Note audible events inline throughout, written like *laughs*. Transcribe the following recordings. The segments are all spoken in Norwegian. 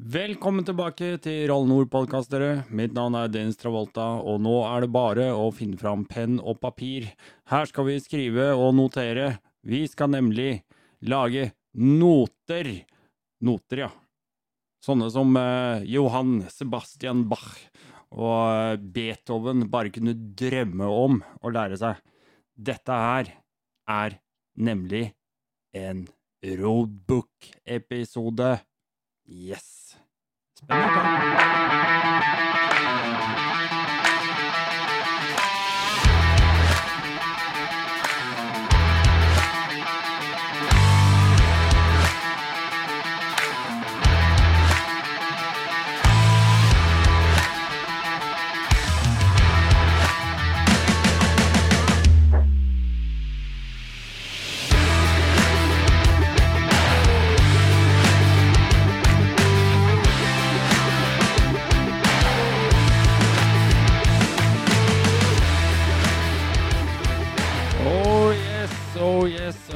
Velkommen tilbake til Roll Nord-podkast, dere. Mitt navn er Dennis Travolta, og nå er det bare å finne fram penn og papir. Her skal vi skrive og notere. Vi skal nemlig lage noter. Noter, ja. Sånne som eh, Johan Sebastian Bach og eh, Beethoven bare kunne drømme om å lære seg. Dette her er nemlig en roadbook-episode. Yes. Spennende.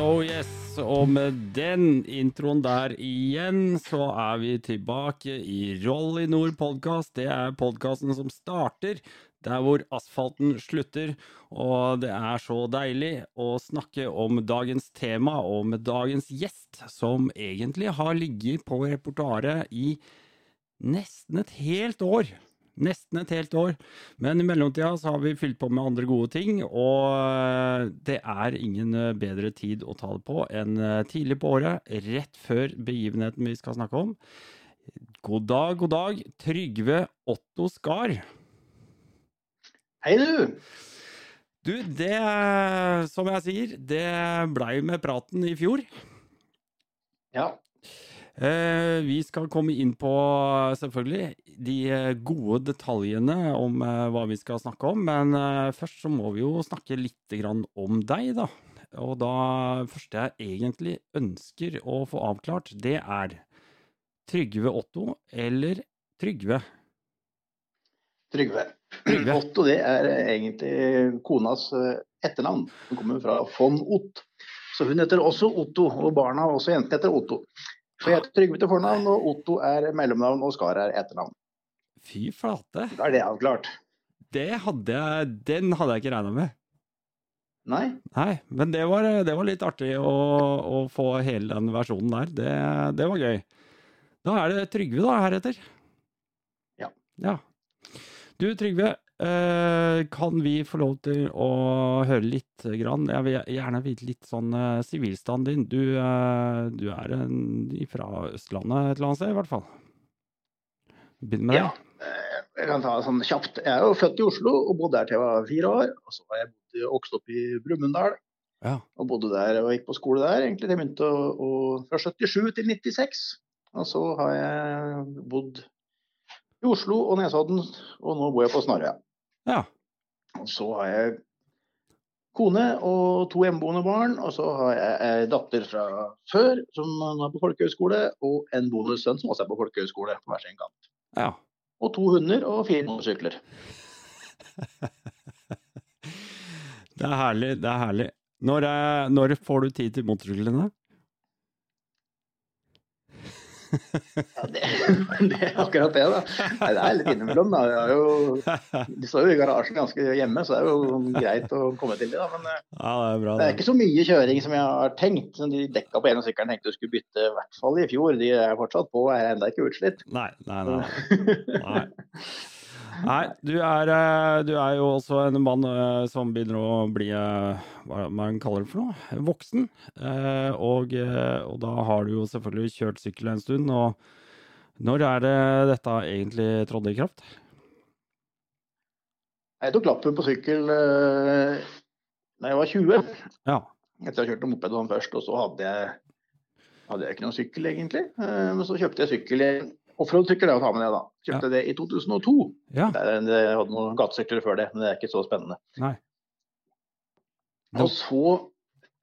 Oh yes. Og med den introen der igjen, så er vi tilbake i Roll i Nord podkast. Det er podkasten som starter der hvor asfalten slutter. Og det er så deilig å snakke om dagens tema og med dagens gjest, som egentlig har ligget på repertoaret i nesten et helt år. Nesten et helt år. Men i mellomtida så har vi fylt på med andre gode ting, og eh, det er ingen eh, bedre tid å ta det på enn eh, tidlig på året, rett før begivenheten vi skal snakke om. God dag, god dag, Trygve Otto Skar. Hei, du! Du, det, som jeg sier, det blei med praten i fjor. Ja, vi skal komme inn på, selvfølgelig, de eh, gode detaljene om eh, hva vi skal snakke om, men eh, først så må vi jo snakke litt grann om deg, da. Og da første jeg egentlig ønsker å få avklart, det er Trygve Otto eller Trygve? Trygve. Trygve. Otto det er egentlig konas eh, etternavn. Hun kommer fra von Ott. Så hun heter også Otto, og barna og også jentene heter Otto. Så jeg heter Trygve til fornavn, og Otto er mellomnavn, og Skar er etternavn. Fy flate. Da er det avklart. Det hadde jeg, den hadde jeg ikke regna med. Nei? Nei, men det var, det var litt artig å, å få hele den versjonen der. Det, det var gøy. Da er det Trygve, da, heretter. Ja. Ja. Du, Trygve, kan vi få lov til å høre litt grann? Jeg vil gjerne vite litt sånn eh, sivilstanden din. Du, eh, du er fra Østlandet et eller annet sted, i hvert fall. Begynn med det. Ja. eh, Jeg kan ta det sånn kjapt. Jeg er jo født i Oslo og bodde der til jeg var fire år. Og så har jeg vokst opp i Brumunddal Ja. og bodde der og gikk på skole der egentlig til jeg begynte å, å, fra 77 til 96. Og så har jeg bodd i Oslo og Nesodden, og nå bor jeg på Snarøya. Ja. Og så har jeg kone og to hjemmeboende barn, og så har jeg ei datter fra før som er på folkehøyskole, og en bonussønn som også er på folkehøyskole på hver sin kant. ja. Og to hunder og fire motorsykler. *laughs* Det er herlig. Det er herlig. Når, eh, når får du tid til motorsyklene? Ja, det, *laughs* det er akkurat det, da. Nei, det er litt innimellom. Da. De står jo i garasjen ganske hjemme, så det er jo greit å komme til det. da. Men eh, Ja, det er bra. det er ikke så mye kjøring som jeg har tenkt. De dekka på ene sykkelen tenkte du skulle bytte i hvert fall i fjor. De er fortsatt på, er enda ikke utslitt. Nei, nei, nei. Nei. *laughs* Nei, du er, eh, du er jo også en mann eh, som begynner å bli eh, hva man kaller det for noe, voksen. Og, og da har du jo selvfølgelig kjørt sykkel en stund. Og når er det dette egentlig trådde i kraft? Jeg tok lappen på sykkel da jeg var 20. Ja. Etter å ha kjørt moped først, og så hadde jeg, hadde jeg ikke noen sykkel egentlig. Men så kjøpte jeg sykkel i Offroad-sykkel, er å ta med ned, da. Kjøpte det i 2002. Ja. Det Jeg hadde noen gatesykler før det, men det er ikke så spennende. Nei. Og så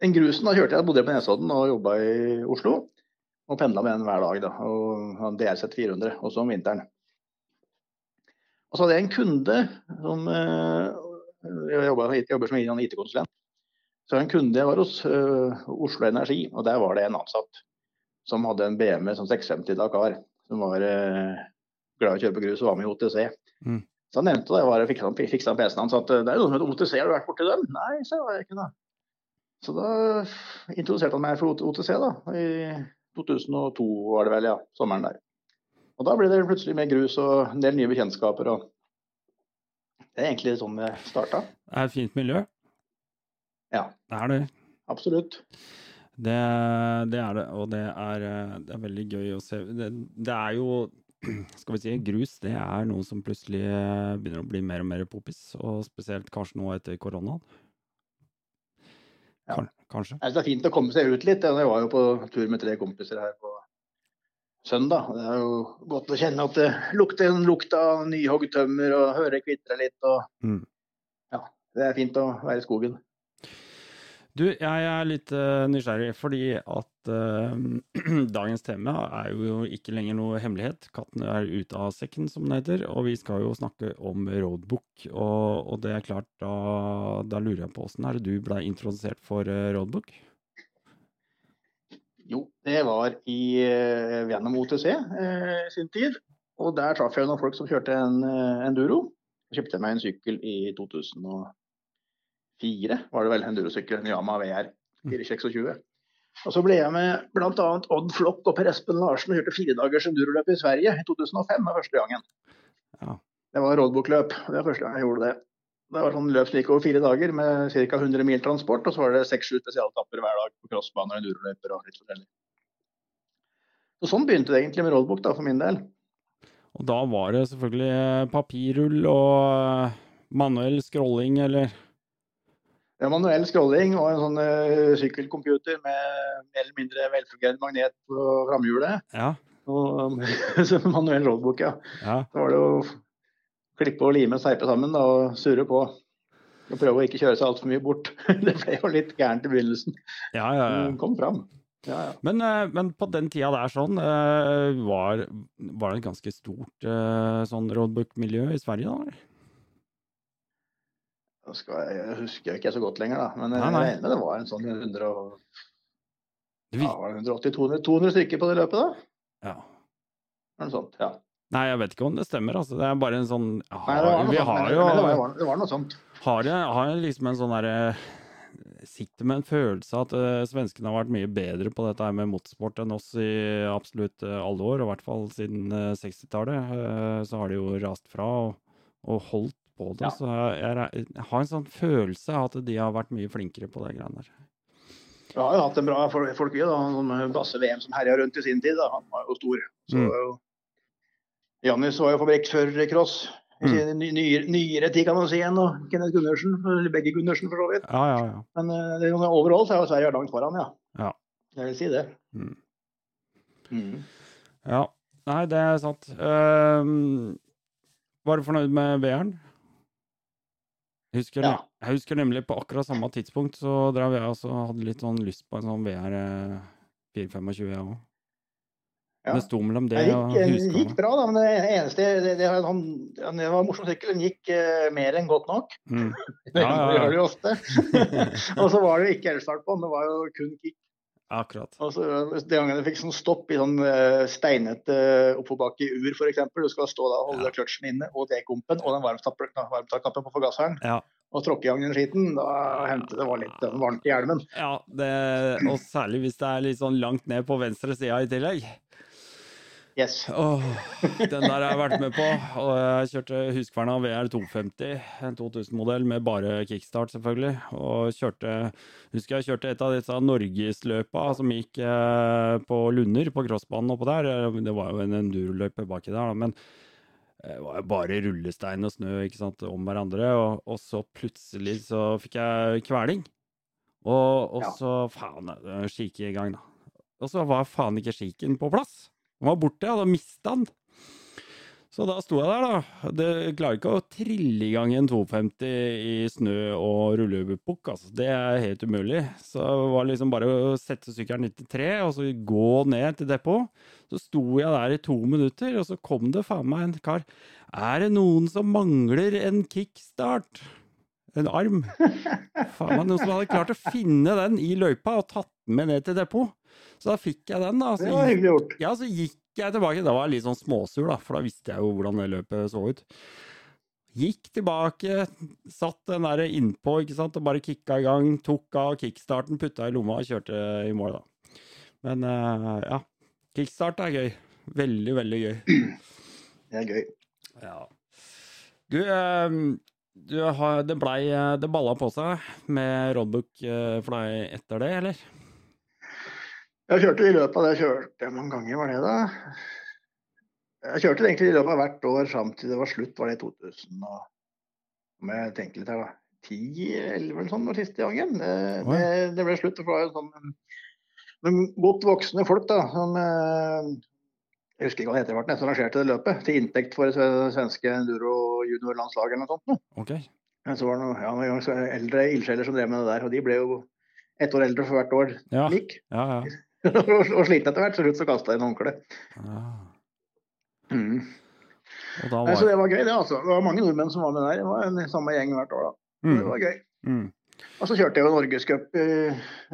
en grusen, da kjørte jeg, bodde jeg på Nesodden og jobba i Oslo. Og pendla med den hver dag, da. Og hadde DRZ 400, også om vinteren. Og så hadde jeg en kunde som eh, Jeg jobber, jeg jobber som IT-konsulent. Så en kunde jeg var hos eh, Oslo Energi, og der var det en ansatt som hadde en BMW som 650 Dakar. Som var eh, glad i å kjøre på grus og var med i OTC. Mm. Så han nevnte det, var fiksa han PC-en hans, at det er jo noe som heter OTC, har du vært borti dem? Nei, så var jeg ikke da. Så da introduserte han meg for OTC, da. I 2002 var det vel, ja. Sommeren der. Og da ble det plutselig mer grus og en del nye bekjentskaper. og Det er egentlig sånn det starta. Det er et fint miljø. Ja. Det er det. Absolutt. Det, det er det, og det er, det er veldig gøy å se. Det, det, er jo *clears throat* skal vi si, grus det er noe som plutselig begynner å bli mer og mer popis, og spesielt kanskje nå etter koronaen. Ja. Kanskje. Det er fint å komme seg ut litt. Jeg var jo på tur med tre kompiser her på søndag. Det er jo godt å kjenne at det lukter en lukt av nyhogd tømmer og høre kvitre litt. Og, mm. Ja, det er fint å være i skogen. Du, jeg er litt uh, nysgjerrig fordi at uh, *clears throat* dagens tema er jo ikke lenger noe hemmelighet. Katten er ute av sekken, som det heter. Og vi skal jo snakke om roadbook. Og, og det er klart, da, da, lurer jeg på åssen du blei introdusert for uh, roadbook? Jo, det var i, gjennom OTC sin tid. Og der traff jeg noen folk som kjørte en enduro. Jeg kjøpte meg en sykkel i 2000 fire, var det vel, endurosykkel, en Yama VR 426. Og så ble jeg med bl.a. Odd Flokk og Per Espen Larsen og kjørte firedagers enduroløp i Sverige i 2005. var første gangen. Ja. Det var roadbook-løp. Det var første gang jeg gjorde det. Det var sånn løp som gikk over fire dager med ca. 100 mil transport, og så var det seks-sju spesialtapper hver dag på crossbaner og enduroløyper og litt forskjellig. Og sånn begynte det egentlig med roadbook da, for min del. Og da var det selvfølgelig papirrull og manuell scrolling, eller? Det er manuell scrolling og en sånn uh, sykkelcomputer med mer eller mindre velfungerende magnet på framhjulet. Ja. Og *laughs* manuell roadbook, ja. ja. Da var det å klippe og lime og seipe sammen da, og surre på. Og prøve å ikke kjøre seg altfor mye bort. *laughs* det ble jo litt gærent i begynnelsen. Ja, ja, ja. kom fram. Ja, ja. Men, uh, men, på den tida der sånn, uh, var, var, det et ganske stort sånn roadbook-miljø i Sverige da? Eller? skal jeg, jeg husker ikke så godt lenger, da. Men jeg regner med det var en sånn 100, ja, 180-200 200 stykker på det løpet, da. Ja. Noe sånt, ja. Nei, jeg vet ikke om det stemmer. altså. Det er bare en sånn har, Nei, det Vi har jo det, var, det, var, noe sånt. Har jeg, har jeg liksom en sånn derre Sitter med en følelse av at uh, svenskene har vært mye bedre på dette her med motorsport enn oss i absolutt uh, alle år, og i hvert fall siden uh, 60-tallet. så har de jo rast fra og, og holdt på det. Ja. Så jeg, jeg, har en sånn følelse av at de har vært mye flinkere på det greiene der. Vi har jo hatt en bra folk, da. Sånn Basse-VM som herja rundt i sin tid. Da. Han var jo stor. Så, mm. Jannis var jo fabrikkfører i cross. Mm. Nyere, nyere tid, kan man si, enn Kenneth Gundersen. Begge Gundersen, for så vidt. Ja, ja, ja. Men uh, det, overall så er jo Sverige langt foran, ja. ja. Jeg vil si det. Mm. Mm. Ja. Nei, det er sant. Uh, var du fornøyd med VR-en? Jeg husker, ja. jeg husker, nemlig på akkurat samme tidspunkt så drev jeg også hadde litt sånn lyst på en sånn VR 425, jeg òg. Ja. Det sto mellom det, det og Husqvarna. Det gikk bra, da, men det eneste Det, det, han, det var en morsom sykkel. Den gikk uh, mer enn godt nok. Mm. *laughs* det ja, ja, gjør det jo ofte. *laughs* og så var det jo ikke elstart på den, det var jo kun kick. Akkurat. Og så De gangene jeg fikk sånn stopp i sånn uh, steinete uh, oppoverbakke i ur f.eks. Du skal stå da og holde ja. kløtsjen inne og dekompen og den varmtaknappen på forgasseren. Ja. Og tråkke i gang den skiten. Da hendte det var litt uh, varmt i hjelmen. Ja, det, og særlig hvis det er litt sånn langt ned på venstre sida i tillegg. Yes. Oh, den der har jeg vært med på. Og jeg kjørte Huskverna VR 250, en 2000-modell med bare kickstart, selvfølgelig. Og kjørte Husker jeg kjørte et av disse norgesløpa som gikk eh, på Lunder, på crossbanen oppå der. Det var jo en enduroløype baki der, da, men det var jo bare rullestein og snø ikke sant, om hverandre. Og, og så plutselig så fikk jeg kveling. Og, og ja. så faen, skikke i gang, da. Og så var faen ikke skiken på plass. Den var borte, ja, da mista han. Så da sto jeg der, da. Det klarer ikke å trille i gang en 250 i snø og rullebukk, altså. Det er helt umulig. Så det var liksom bare å sette sykkelen 93 og så gå ned til depot. Så sto jeg der i to minutter, og så kom det faen meg en kar. Er det noen som mangler en kickstart? En arm? *laughs* Faen meg noen som hadde klart å finne den i løypa og tatt den med ned til depot. Så da fikk jeg den, da. Så det var hyggelig gjort. Ja, så gikk jeg tilbake. Da var jeg litt sånn småsur, da, for da visste jeg jo hvordan det løpet så ut. Gikk tilbake, satt den der innpå ikke sant, og bare kicka i gang. Tok av kickstarten, putta i lomma og kjørte i mål, da. Men uh, ja, kickstart er gøy. Veldig, veldig gøy. Det er gøy. Ja. Du, uh, du har, det blei Det balla på seg med roadbook uh, for deg etter det, eller? Jeg kjørte i løpet av det kjørte Hvor mange ganger var det, da? Jeg kjørte egentlig i løpet av hvert år fram til det var slutt, var det i 2000 og Om jeg tenker litt her, da. 10-11 eller sånn var siste gangen. Det, det, det, ble slutt. For det var jo sånn noen godt voksne folk da, som eh, Jeg husker ikke hva det heter, det, som arrangerte det løpet. Til inntekt for det svenske enduro juniorlandslaget eller noe sånt. Okay. Så var det noen ja, eldre ildsjeler som drev med det der, og de ble jo ett år eldre for hvert år ja. lik. Ja, ja. Og sliten etter hvert, så slutt så kasta jeg inn håndkleet. Ah. Mm. Var... Nei, så det var gøy, det. altså. Det var mange nordmenn som var med der. Det var en samme gjeng hvert år. da. Mm. Det var gøy. Mm. Og så kjørte jeg jo norgescup i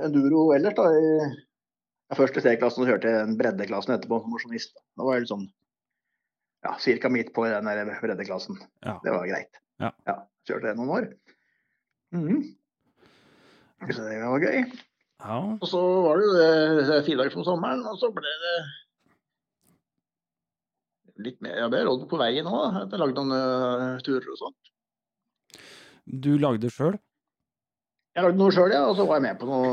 enduro ellers. da. I, først i C-klassen og kjørte jeg breddeklassen etterpå som mosjonist. Da var jeg litt sånn ja, ca. midt på i den der breddeklassen. Ja. Det var greit. Ja. ja kjørte det noen år. Mm. Så det var gøy. Ja. Og så var det jo det fire dager som sommeren, og så ble det litt mer Jeg ble råd på veien òg. Jeg lagde noen uh, turer og sånt. Du lagde sjøl? Jeg lagde noe sjøl, ja. Og så var jeg med på noe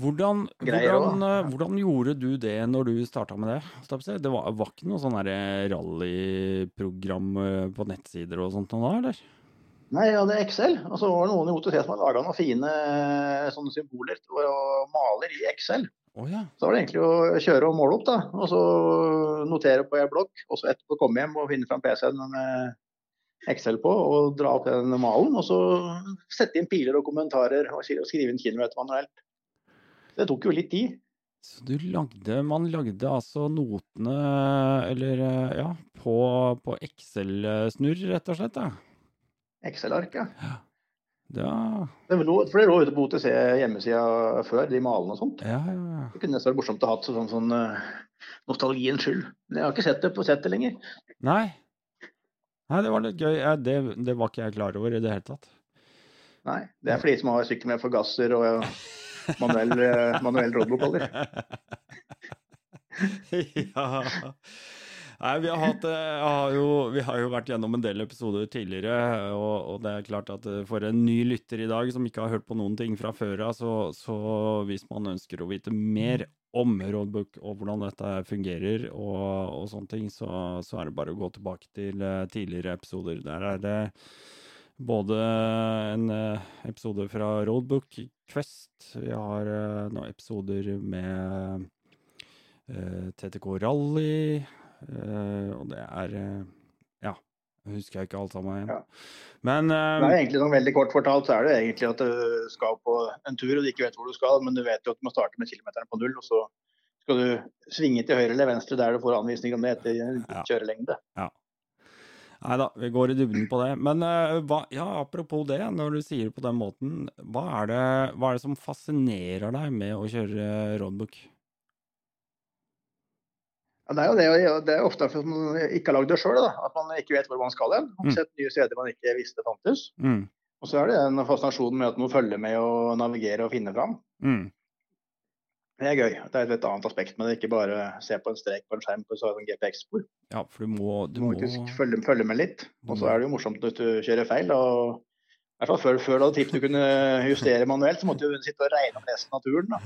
hvordan, greier hvordan, uh, hvordan, gjorde du det når du starta med det? Det var, var ikke noe sånn rallyprogram eh, på nettsider og sånt noe da, eller? Nei, jeg hadde Excel. Og så var det noen i OTC som hadde laga noen fine sånne symboler og maler i Excel. Oh, ja. Så var det egentlig å kjøre og måle opp, da. Og så notere på en blokk. Og så etterpå komme hjem og finne fram PC-en med Excel på og dra opp den malen. Og så sette inn piler og kommentarer og skrive inn kilometer manuelt. Det tok jo litt tid. Så du lagde, man lagde altså notene, eller ja, på, på Excel-snurr, rett og slett? da? Excel-ark, ja. Ja. Det lå, for det lå ute på OTC hjemmesida før, de malene og sånt. Ja, ja, ja. Det kunne nesten vært morsomt å ha sånn, sånn uh, nostalgiens skyld. Men jeg har ikke sett det på settet lenger. Nei. Nei, det var litt gøy. Det, det, var ikke jeg klar over i det hele tatt. Nei. Det er for de som har sykkel med forgasser og uh, manuell, uh, manuell rådbokholder. *laughs* ja. Nei, vi har, hatt, eh, har jo, vi har jo vært gjennom en del episoder tidligere, og, og, det er klart at eh, for en ny lytter i dag som ikke har hørt på noen ting fra før av, så, så, hvis man ønsker å vite mer om Roadbook og hvordan dette fungerer og, og sånne ting, så, så, er det bare å gå tilbake til tidligere episoder. Der er det både en episode fra Roadbook Quest, vi har noen episoder med TTK Rally. Uh, og det er uh, Ja, jeg husker jeg ikke alt sammen igjen. Ja. Men uh, Det er egentlig noe veldig kort fortalt så er det egentlig at du skal på en tur og du ikke vet hvor du skal, men du vet jo at du må starte med kilometeren på null, og så skal du svinge til høyre eller venstre der du får anvisning om det etter ja. kjørelengde. Ja. Nei da, vi går i dybden på det. Men hva, ja, apropos det, når du sier det på den måten, hva er, det, hva er det som fascinerer deg med å kjøre roadbook? Ja, det er jo det, det er ofte fordi man ikke har lagd det sjøl, at man ikke vet hvor man skal hen. Mm. sett nye steder man ikke visste fantes. Mm. Og så er det den fascinasjonen med at man følger med og navigerer og finner fram. Mm. Det er gøy. Det er et annet aspekt med det, ikke bare se på en strek på en skjerm på en GPX-spor. Ja, for du må, du må, faktisk følge, følge, med litt. Og så er det jo morsomt hvis du kjører feil. og i hvert fall før, før du hadde tipp du kunne justere manuelt, så måtte du sitte og regne om resten av turen. Da.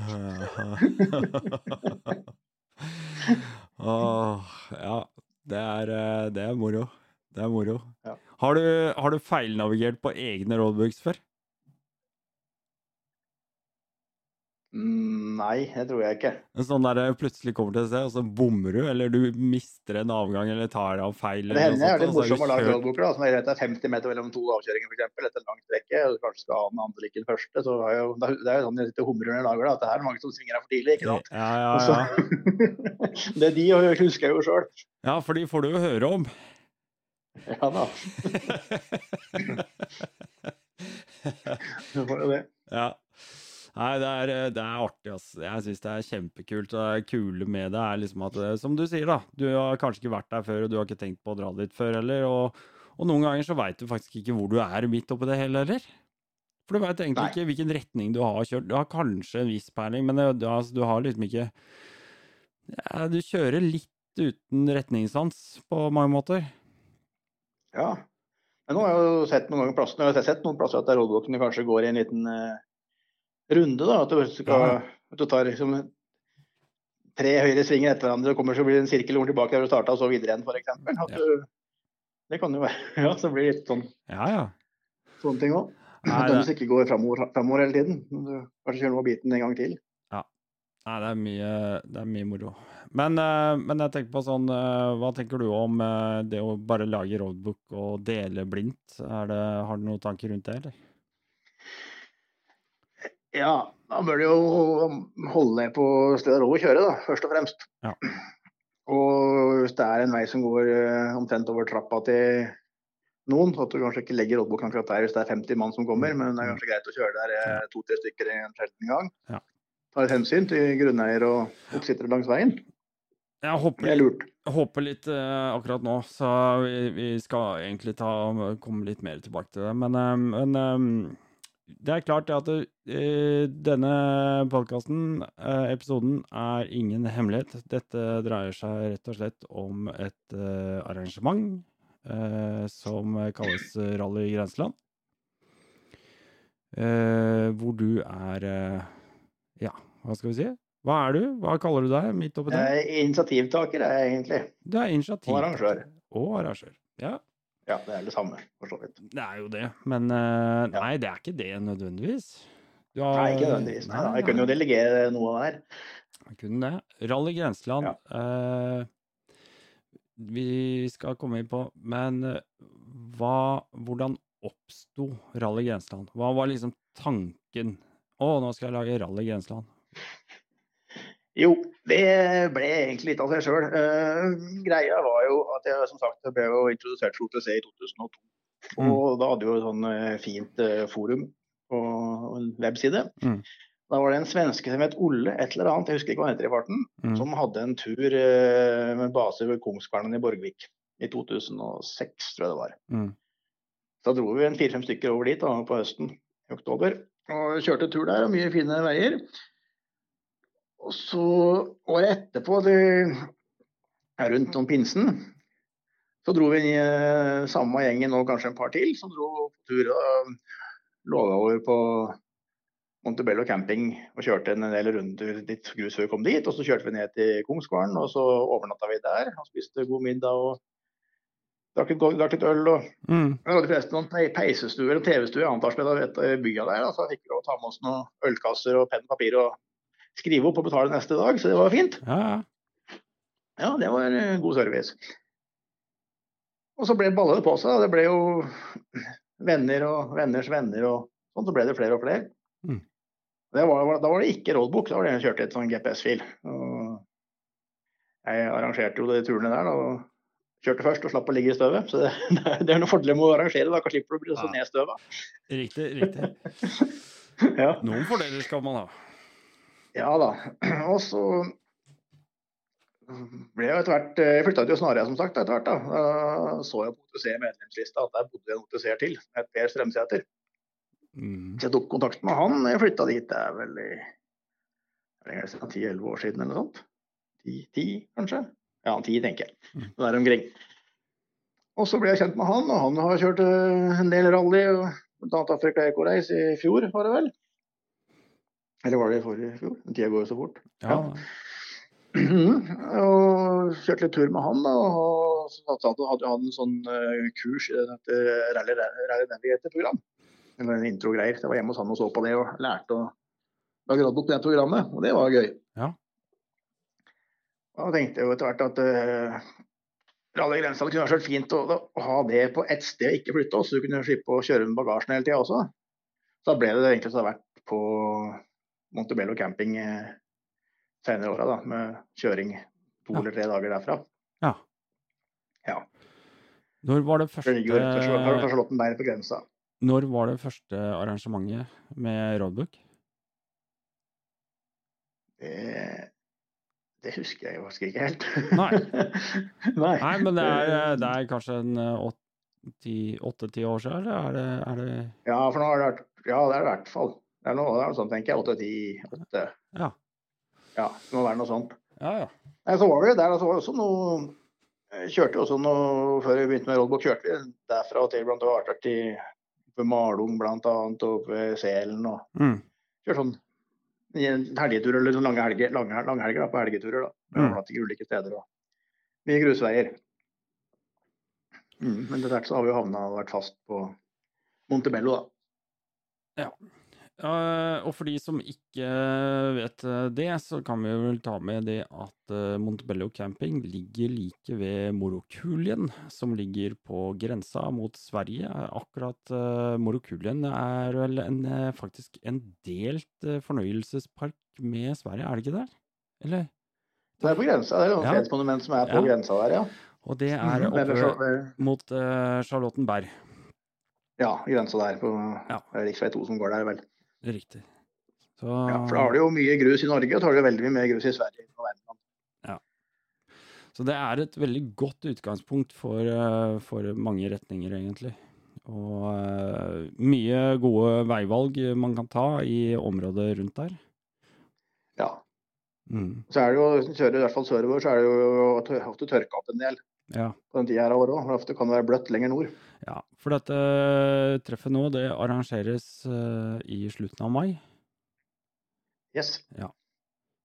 *laughs* *laughs* Åh, ja. Det er, eh, det er moro. Det er moro. Ja. Har, du, har du feilnavigert på egne roadbooks før? Mm, nei, det tror jeg ikke. Sånn der eh, plutselig kommer til et sted, og så bommer du, eller du mister en avgang eller tar av feil. Det hender jeg er litt morsom å lage roadbooker. Som er 50 meter mellom to avkjøringer f.eks. etter en lang strekke, og du kanskje skal ha den andre like den første. så er jo, Det er jo sånn jeg sitter og humrer når jeg lager det, at det her er mange som svinger her for tidlig. ikke sant? Ja, ja, ja. Så, *laughs* det er de husker jeg jo sjøl. Ja, for de får du jo høre om. Ja da. *laughs* du får jo det. Ja. Nei, det er, det er artig, ass. Jeg syns det er kjempekult. Det kule med det er liksom at, som du sier, da, du har kanskje ikke vært der før, og du har ikke tenkt på å dra dit før heller. Og, og noen ganger så veit du faktisk ikke hvor du er midt oppi det hele heller. For du veit egentlig Nei. ikke hvilken retning du har kjørt. Du har kanskje en viss peiling, men det, du, altså, du har liksom ikke ja, Du kjører litt uten retningssans på mange måter. Ja. Men nå har jeg jo sett noen ganger plasser, jeg har sett noen plasser at der roadwalkene kanskje går i en liten eh, runde. da, At du, skal, Ja. at du tar liksom tre høyre svinger etter hverandre og kommer så blir det en sirkel over tilbake der du starta, og så videre igjen, f.eks. Ja. Det kan jo være *laughs* Ja, så blir det litt sånn, Ja, ja. sånne ting òg. At de ikke går framover, framover hele tiden. Du kanskje kjører noe av biten en gang til. Nei, det er mye, det er mye moro. Men, eh, men jeg tenker på sånn eh, Hva tenker du om eh, det å bare lage roadbook og dele blindt? Det, har du noen tanker rundt det, eller? Ja, da bør du jo holde på stedet råd å kjøre, da, først og fremst. Ja. Og hvis det er en vei som går eh, omtrent over trappa til noen, så at du kanskje ikke legger rådboken akkurat der hvis det er 50 mann som kommer, men det er kanskje greit å kjøre der eh, to-tre stykker en sjelden gang. Ja. Ta litt hensyn til grunneier og oppsittere langs veien. Jeg håper, er lurt. håper litt uh, akkurat nå, så vi, vi skal egentlig ta, komme litt mer tilbake til det. Men, eh, men eh, det er klart at eh, denne podkasten, episoden, er ingen hemmelighet. Dette dreier seg rett og slett om et eh, arrangement eh, som kalles Rally Grenseland. Eh, hvor du er eh, Ja, hva skal vi si? Hva er du? Hva kaller du deg midt oppi det? Jeg er initiativtaker, er jeg egentlig. Du er initiativtaker. Og arrangør. Og arrangør. Ja, Ja, det er det samme, for så vidt. det er jo det. Men uh, nei, det er ikke det nødvendigvis. Du har- Nei, ikke nødvendigvis. Nei, da. Jeg kunne jo delegere noe der. jeg kunne det. Rally Grenseland. eh, vi skal komme inn på, men eh, hva, hvordan oppsto Rally Grenseland? Hva var liksom tanken? Å, nå skal jeg lage Rally Grenseland. Jo, det ble egentlig litt av seg sjøl. greia var jo at jeg som sagt ble jo introdusert for OTC i 2002. Mm. Og da hadde vi et sånn eh, fint eh, forum på en webside. Mm. Da var det en svenske som het Olle et eller annet, jeg husker ikke hva han heter i farten, Mm. som hadde en tur uh, med base ved Kongskvernen i Borgvik i 2006, tror jeg det var. Mm. Da dro vi en fire-fem stykker over dit da, på høsten i oktober. Og kjørte tur der, og mye fine veier. Og så året etterpå, det, rundt om pinsen, så dro vi inn i eh, samme gjengen og kanskje en par til, som dro på tur og låga over på Montebello camping og kjørte en del runder dit grus før vi kom dit. Og så kjørte vi ned til Kongsgården, og så overnatta vi der. Og spiste god middag og drakk litt, drakk litt øl. og Mm. vi hadde forresten noen peisestue og TV-stuer i annet etasje ved bygda der. Så fikk fikk lov å ta med oss noen ølkasser og penn og papir og skrive opp og betale neste dag, så det var fint. Ja, ja. Det var eh, god service. Og så ble ballet på seg. Det ble jo venner og venners venner og sånn. Så ble det flere og flere. Mm. Det var, da var det ikke roadbook, da var det jeg kjørte et sånn GPS-fil. Jeg arrangerte jo de turene der. og Kjørte først og slapp å ligge i støvet. Så det, *laughs* det er noen fordeler med å arrangere, da kan slipper du å bli så nedstøva. Riktig, riktig. *laughs* Ja. Noen fordeler skal man ha. Ja da. *clears throat* Og så ble jeg etter hvert Jeg flytta til Snarøya som sagt etter hvert. Da. så jeg på OTC medlemslista at der bodde en OTC-er til, het Per Strømsæter. Mm. Så jeg tok kontakt med han. Jeg flytta dit det er vel i ti-elleve år siden eller noe sånt. Ti, ti kanskje? Ja, ti tenker jeg. Mm. Der omkring. Og så ble jeg kjent med han, og han har kjørt eh, en del rally. Blant annet Afrika Eco Race i fjor, var det vel? Eller var det i forrige fjor? Tida går jo så fort. Ja. og kjørte litt tur med han. da, og så hadde han en sånn eh, kurs i dette Rally Rally Navigator-program. Eller en intro-greier. Jeg var hjemme hos han og så på det og lærte å lage roadbook på det programmet. Og det var gøy. Ja. Og tenkte jo etter hvert at uh, Rally Grensa kunne vært fint å, å ha det på ett sted, ikke flytte oss. Du kunne slippe å kjøre med bagasjen hele tida også. Så da ble det egentlig så det har vært på Montebello camping eh, senere åra, med kjøring to Ja. eller tre dager derfra. ja. Ja. Når var det første Det ligger jo rett ved Charl- fra Charlottenberg på grensa. Når var det første arrangementet med roadbook? Det, det husker jeg faktisk ikke helt. Nei. *laughs* Nei. Nei, men det er, det er kanskje en åtte-ti år siden, eller er det, er det Ja, for nå har det vært Ja, det er det i hvert fall. Det er noe, det er noe sånt, tenker jeg. Åtte-ti åtte. Ja. Ja, det må være noe sånt. Ja, ja. Nei, så var jo der, og så var det også noe Kjørte jo også noe Før vi begynte med rollbok, kjørte vi derfra og til blant annet vært i ved Malung annet, og ved Selen og Mm. kjørt sånn helgeturer eller sånn lange helger, lange, lange helger da, på helgeturer. da. Mm. Til ulike steder og mye grusveier. Mm, men etter hvert så har vi jo havna og vært fast på Montebello, da. Eh, og for de som ikke vet eh, det, så kan vi vel ta med det at eh, Montebello camping ligger like ved Morokulien, som ligger på grensa mot Sverige. Akkurat Morokulien er vel en, eh, faktisk en delt eh, fornøyelsespark med Sverige, er det ikke det? Eller? Det er på grensa. Det er jo et Ja. fredsmonument som er på Ja. grensa der, ja. Og det er Mhm, oppe mot uh, Charlottenberg. Ja, grensa der på Ja. rv. 2 som går der, vel. Riktig. Så, Ja, for da har du jo mye grus i Norge, og så har du veldig mye mer grus i Sverige. og Värmland. Så det er et veldig godt utgangspunkt for, eh, for mange retninger, egentlig. Og uh, mye gode veivalg man kan ta i området rundt der. Ja. Mm. Så er det jo, hvis du i hvert fall sørover, så er det jo ofte tørka opp en del Ja, på den tida her av året òg. Ofte kan det være bløtt lenger nord. Ja. For dette treffet nå, det arrangeres eh, i slutten av mai. Yes.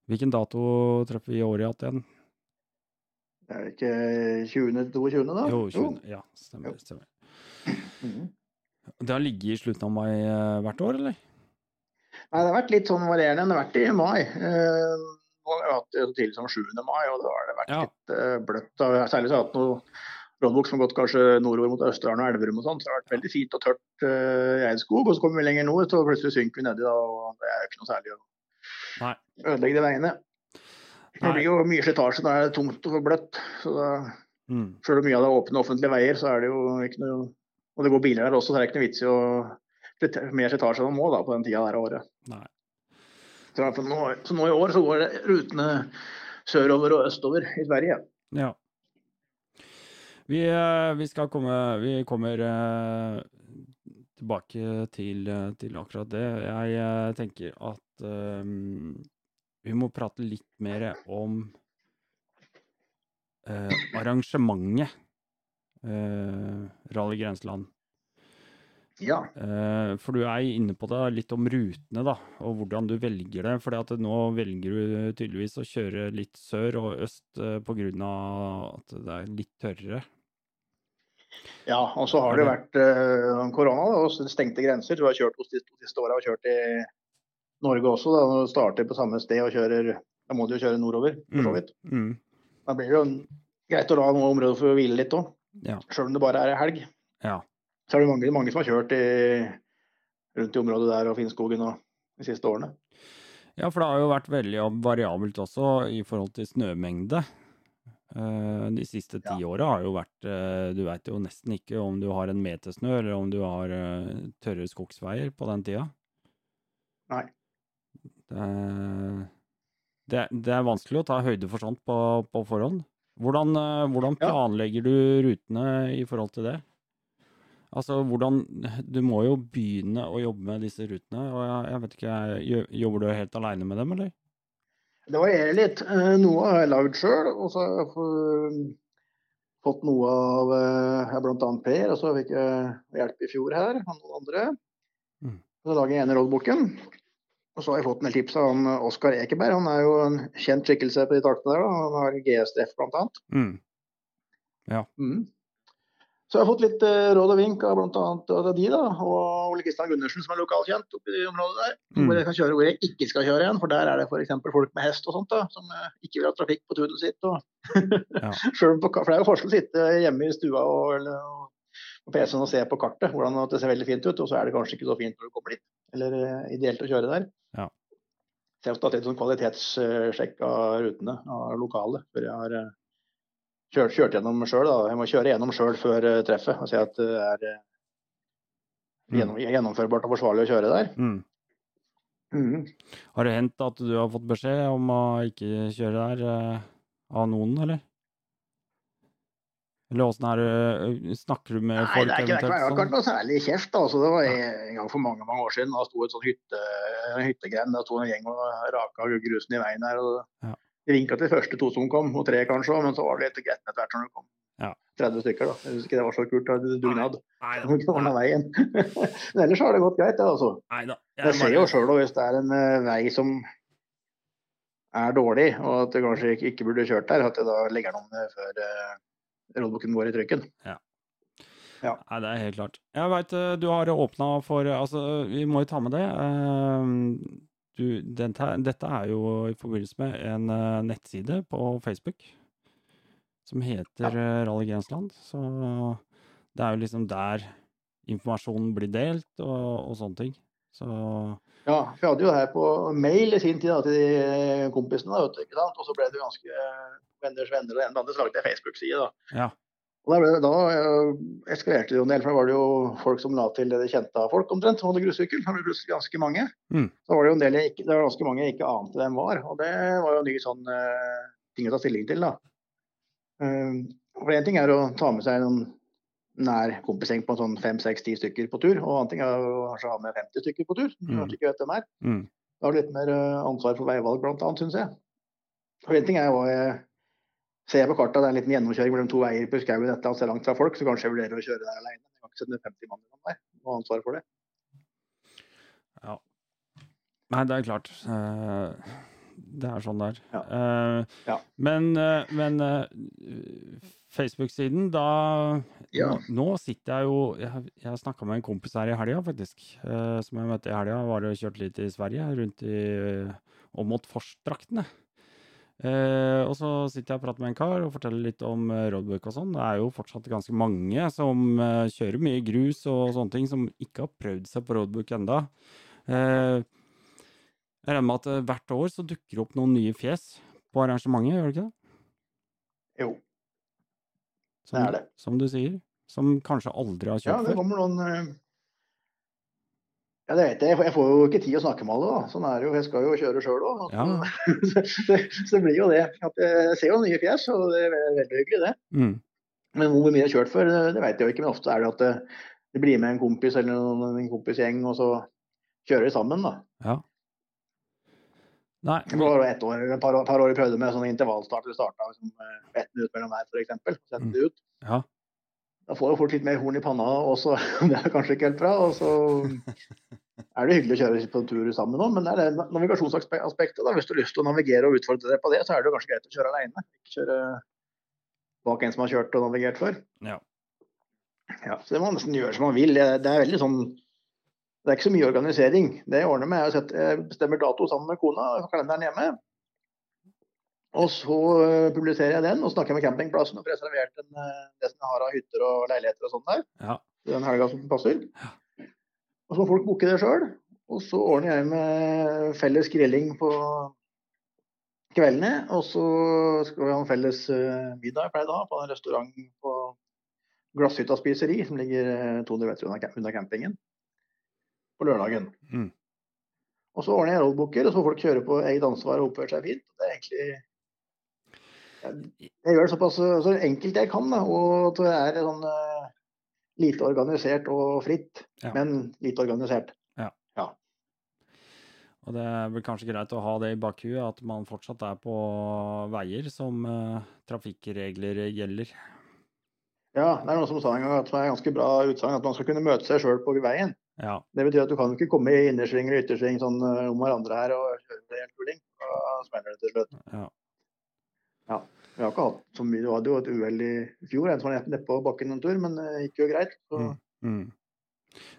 Hvilken dato treffer vi i året igjen? Det er ikke 20.-22., da? Jo, 20. Ja, stemmer. Jo. stemmer. -hmm. Det har ligget i slutten av mai eh, hvert år, eller? Nei, det har vært litt sånn varierende. Det har vært i mai. Eh, nå har vi hatt det så tidlig som 7. mai, og da har det vært Ja. litt eh, bløtt. Særlig så har jeg hatt noe rollbok som har gått kanskje nordover mot Østerdalen og Elverum og sånn. Så det har vært veldig fint og tørt uh, i Eidskog. Og så kommer vi lenger nord, så plutselig synker vi nedi, da, og det er jo ikke noe særlig å Nei. ødelegge de veiene. Det blir jo mye slitasje når det er tungt og bløtt. Så da, Mm. selv om mye av det er åpne offentlige veier, så er det jo ikke noe Og det går biler der også, så det er ikke noe vits i å mer slitasje enn man må da, på den tida der av året. Nei. Så, nå, så nå i år så går det rutene sørover og østover i Sverige. Ja. Vi, eh, vi skal komme Vi kommer eh, tilbake til, eh, til akkurat det. Jeg tenker at um, vi må prate litt mer om uh, arrangementet uh, Rally Grenseland. Ja. Uh, for du er inne på det litt om rutene, da, og hvordan du velger det. For nå velger du tydeligvis å kjøre litt sør og øst uh, av at det er litt tørrere. Ja, og så har det vært eh, korona og stengte grenser. Du har kjørt hos de to siste åra og kjørt i Norge også. Da, når du starter på samme sted og kjører Da må du jo kjøre nordover, for så vidt. Mm. Da blir det jo greit å la noe område for å hvile litt òg. Ja. Sjøl om det bare er helg. Ja. Så er det mange, mange som har kjørt i, rundt i området der og Finnskogen og de siste årene. ja, for det har jo vært veldig variabelt også i forhold til snømengde. Eh, De siste ti Ja. åra har jo vært eh, Du veit jo nesten ikke om du har en meter snø, eller om du har eh, tørre skogsveier på den tida. Nei. Det, det, det er vanskelig å ta høyde for sånt på, på forhånd. Hvordan, hvordan planlegger Ja. du rutene i forhold til det? Altså, hvordan Du må jo begynne å jobbe med disse rutene, og jeg, jeg vet ikke, Jobber du helt aleine med dem, eller? Det varierer litt. Eh, Noe har jeg lagd sjøl, og så har jeg fått noe av eh, bl.a. Per. Og så fikk jeg hjelp i fjor her av noen andre. Mm. Så lager jeg ene rollboken. Og så har jeg fått en del tips av han, eh, Oskar Ekeberg. Han er jo en kjent skikkelse på de taktene der. Da. Han har GSDF bl.a. Mm. Mm. Så jeg har fått litt eh, råd og vink av bl.a. de, da, og Ole Kristian Gundersen, som er lokalkjent oppi de området der. Mm. Hvor jeg kan kjøre hvor jeg ikke skal kjøre igjen, for der er det f.eks. folk med hest og sånt, da, som eh, ikke vil ha trafikk på tunet sitt. Og Ja. *laughs* Selv om på, for det er jo forskjell å sitte hjemme i stua og, eller, på PC-en og se på kartet, hvordan det ser veldig fint ut, og så er det kanskje ikke så fint når du kommer dit. Eller eh, ideelt å kjøre der. Ja. Så jeg har tatt et sånn kvalitetssjekk av rutene, av lokale, før jeg har kjørt, kjørt gjennom sjøl. Jeg må kjøre gjennom sjøl før eh, treffet og se at det er eh, Mm. gjennom, gjennomførbart og forsvarlig å kjøre der. Mm. Mm. Har det hendt at du har fått beskjed om å ikke kjøre der eh, av noen, eller? Eller åssen er det Snakker du med Nei, folk det er ikke, det er ikke, noe særlig kjeft. Altså, det var en gang for mange mange år siden. Da sto et sånn hytte, en hyttegren. der sto en gjeng og raka grusen i veien der. og Ja. De vinka til de første to som kom, og tre kanskje men så var det litt greit etter hvert som det kom Ja. 30 stykker. da. Jeg husker det var så kult. da, Dugnad. Ordne veien. *laughs* men ellers har det gått greit, det. altså. Nei da. Jeg ser jo sjøl hvis det er en uh, vei som er dårlig, og at du kanskje ikke, ikke burde kjørt der, at jeg da legger den om eh, før uh, rådboken går i trykken. Ja. Nei, det er helt klart. Jeg veit du har åpna for Altså, vi må jo ta med det. eh, Du, dette, dette er jo i forbindelse med en uh, nettside på Facebook som heter ja. Rally Grensland. Så det er jo liksom der informasjonen blir delt og, og sånne ting. Så Ja, vi hadde jo det her på mail i sin tid da, til de kompisene, da, og så ble det jo ganske venners venner og en eller annen slag til Facebook-side. da. Ja. Og Da, ble, da uh, eskalerte det jo en del, for da var det jo folk som la til det de kjente av folk omtrent, som hadde grussykkel. Da ble det plutselig ganske mange. Mm. Da var det jo en del jeg ikke, det var ganske mange jeg ikke ante hvem var. Og det var jo en ny sånn uh, ting å ta stilling til, da. Uh, for én ting er å ta med seg noen nær kompisgjeng på sånn fem-seks-ti stykker på tur, og en annen ting er å kanskje ha med 50 stykker på tur. Mm. kanskje ikke vet hvem er. Mm. Da har du litt mer uh, ansvar for veivalg, blant annet, syns jeg. For en ting er hva jeg ser jeg på kartet, at det er en liten gjennomkjøring mellom to veier på skauen etter at det er langt fra folk, så kanskje jeg vurderer å kjøre der alene. Jeg har ikke sende 50 mann der og ha ansvar for det. Ja. Nei, det er klart. Eh, Det er sånn det er. Ja. Eh, Ja. Men, eh, men Facebook-siden, da Ja. nå, nå sitter jeg jo Jeg, jeg snakka med en kompis her i helga, faktisk. som jeg møtte i helga. Var og kjørte litt i Sverige, rundt i og mot Forsdraktene. Eh, og så sitter jeg og prater med en kar og forteller litt om eh, roadbook og sånn. Det er jo fortsatt ganske mange som eh, kjører mye grus og sånne ting, som ikke har prøvd seg på roadbook enda. Eh, jeg regner med at eh, hvert år så dukker det opp noen nye fjes på arrangementet, gjør det ikke det? Jo, Som, det er det. Som du sier. Som kanskje aldri har Ja, det kommer noen Ja, det vet jeg. Jeg får- jo ikke tid å snakke med alle, da. Sånn er det jo. Jeg skal jo kjøre sjøl òg. Ja. *laughs* så, så det blir jo det. Jeg ser jo nye fjes, og det er veldig hyggelig, det. Mm. Men hvor mye jeg har kjørt før, det- det vet jeg jo ikke. Men ofte er det at det, det blir med en kompis eller noen, en kompisgjeng, og så kjører de sammen, da. Ja. Nei, Det var et år, et par, par år vi prøvde med sånn intervallstart. Vi starta liksom, ett minutt mellom hver, f.eks. Sendte det ut. ja. Da får jo fort litt mer horn i panna også. *laughs* Det er kanskje ikke helt bra. Og så *laughs* er det hyggelig å kjøre på tur sammen òg, men det er det navigasjonsaspektet. da. Hvis du har lyst til å navigere og utfordre deg på det, så er det jo kanskje greit å kjøre alene. Ikke kjøre bak en som har kjørt og navigert før. Ja. Ja, så det må man nesten gjøre som man vil. Det er veldig sånn Det er ikke så mye organisering. Det jeg ordner med, er å sette- jeg bestemmer dato sammen med kona kalenderen hjemme. Og så eh, publiserer jeg den og snakker med campingplassen og får reservert en, eh, det som jeg har av hytter og leiligheter og sånn der. Ja. Den helga som passer. Og så må folk booke det sjøl. Og så ordner jeg med felles grilling på kveldene. Og så skal vi ha en felles eh, middag jeg da, på en restaurant på Glasshytta spiseri, som ligger eh, 200 meter unna, campingen, på lørdagen. Mm. Og så ordner jeg rollbooker, og så får folk kjøre på eget ansvar og oppføre seg fint. Det er egentlig Jeg, jeg gjør det såpass så enkelt jeg kan, da, og at det er sånn eh, lite organisert og fritt, Ja. men lite organisert. Og det er vel kanskje greit å ha det i bakhuet, at man fortsatt er på veier som uh, trafikkregler gjelder. Ja, det er noen som sa en gang at det er ganske bra utsagn at man skal kunne møte seg sjøl på veien. Ja. Det betyr at du kan ikke komme i innersving eller yttersving sånn eh, om hverandre her og kjøre helt tulling. Da smeller det til slutt. ja. Vi har ikke hatt så mye. Du hadde jo et uhell i fjor, en som var nedpå bakken en tur, men det gikk jo greit. Så Mm. Mm.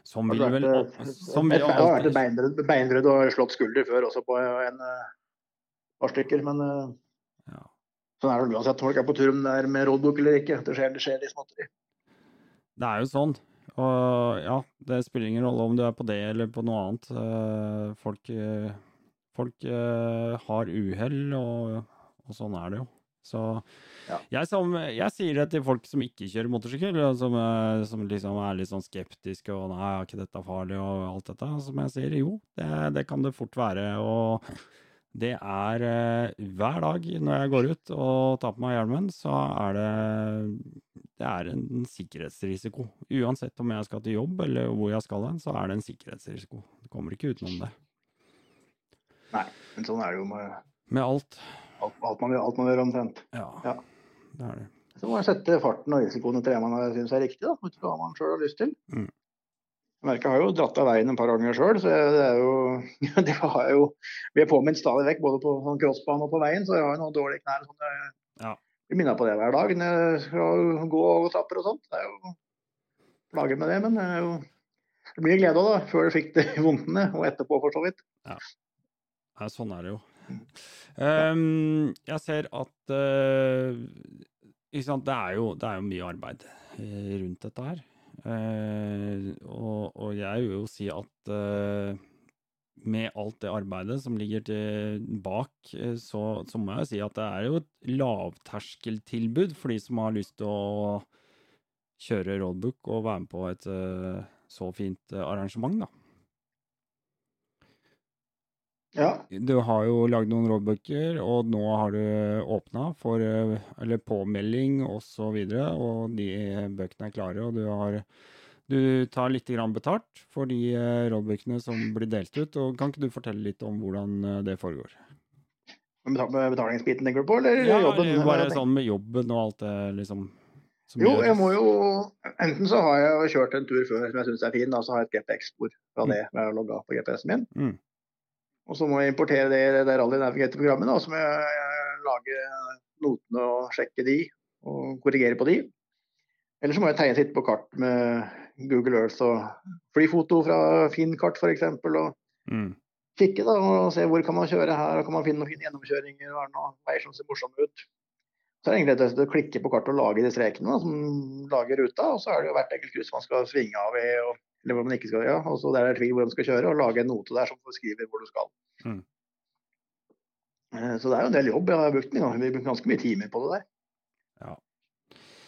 Som vil vel eh, *laughs* Som vil Jeg har vært et beinbrudd, beinbrudd og slått skulder før også på en eh, par stykker, men eh, ja. sånn er det uansett. Folk er på tur om det er med roadbook eller ikke. Det skjer, det skjer i småtteri. Det er jo sånn. Og ja, det spiller ingen rolle om du er på det eller på noe annet. Eh, Folk, eh, folk eh, har uhell, og, og sånn er det jo. Så ja. jeg, som, jeg, sier det til folk som ikke kjører motorsykkel, som, eh, som liksom er litt sånn skeptiske og 'nei, er ikke dette farlig?' og alt dette. Som jeg sier, jo, det, det kan det fort være. Og det er eh, hver dag når jeg går ut og tar på meg hjelmen, så er det det er en sikkerhetsrisiko. Uansett om jeg skal til jobb eller hvor jeg skal hen, så er det en sikkerhetsrisiko. Du kommer ikke utenom det. Nei, men sånn er det jo med, med alt. Alt, alt, man, alt man gjør omtrent. Ja, ja, det er det. Så må man sette farten og risikoen etter det man syns er riktig, da, ut fra hva man sjøl har lyst til. Mm. Merket har jo dratt av veien en par ganger sjøl, så det er jo, *laughs* det har jo Vi er påminnet stadig vekk både på sånn crossbane og på veien, så jeg har jo noen dårlige knær. Sånn, jeg ja. blir minnet på det hver dag når jeg skal gå og trapper og sånt. Det er jo plager med det, men det, jo, det blir glede òg, da. Før du fikk det *laughs* vondtene, og etterpå, for så vidt. Ja. Nei, sånn er det jo. Um, jeg ser at uh, det, er jo, det er jo mye arbeid eh, rundt dette her. Uh, og, og, jeg vil jo si at uh, med alt det arbeidet som ligger til bak, så, så, må jeg si at det er jo et lavterskeltilbud for de som har lyst til å kjøre roadbook og være med på et så fint arrangement, da. Ja. Du har jo lagd noen rådbøker, og nå har du åpna for eller påmelding osv., og, så videre, og de bøkene er klare, og du har du tar litt betalt for de rådbøkene som blir delt ut. og Kan ikke du fortelle litt om hvordan eh, det foregår? Med betalingsbiten tenker du på, eller ja, jobben? Ja, bare sånn med jobben og alt det, liksom. Jo, jeg må jo Enten så har jeg kjørt en tur før som jeg syns er fin, da, så har jeg et GPX-spor fra mm. det med å logge av på GPS-en min. Mm. Og så må jeg importere det i det Rally Navigator-programmet. Og så må jeg, lage notene og sjekke de, og korrigere på de. Eller så må jeg tegne sitt på kart med Google Earth og flyfoto fra Finn-kart f.eks. Og mm. kikke da, og se hvor kan man kjøre her, og kan man finne noen fine gjennomkjøringer. og noen veier som ser morsomme ut. Så er det egentlig rett å klikke på kartet og lage de strekene da, som lager ruta. Og så er det jo hvert enkelt kryss man skal svinge av i. og eller hvor man ikke skal, ja, og så der er det tvil hvor man skal kjøre, og lage en note der som beskriver hvor du skal. Mm. Eh, så det er jo en del jobb. Jeg har brukt, vi har brukt ganske mye timer på det der. Ja.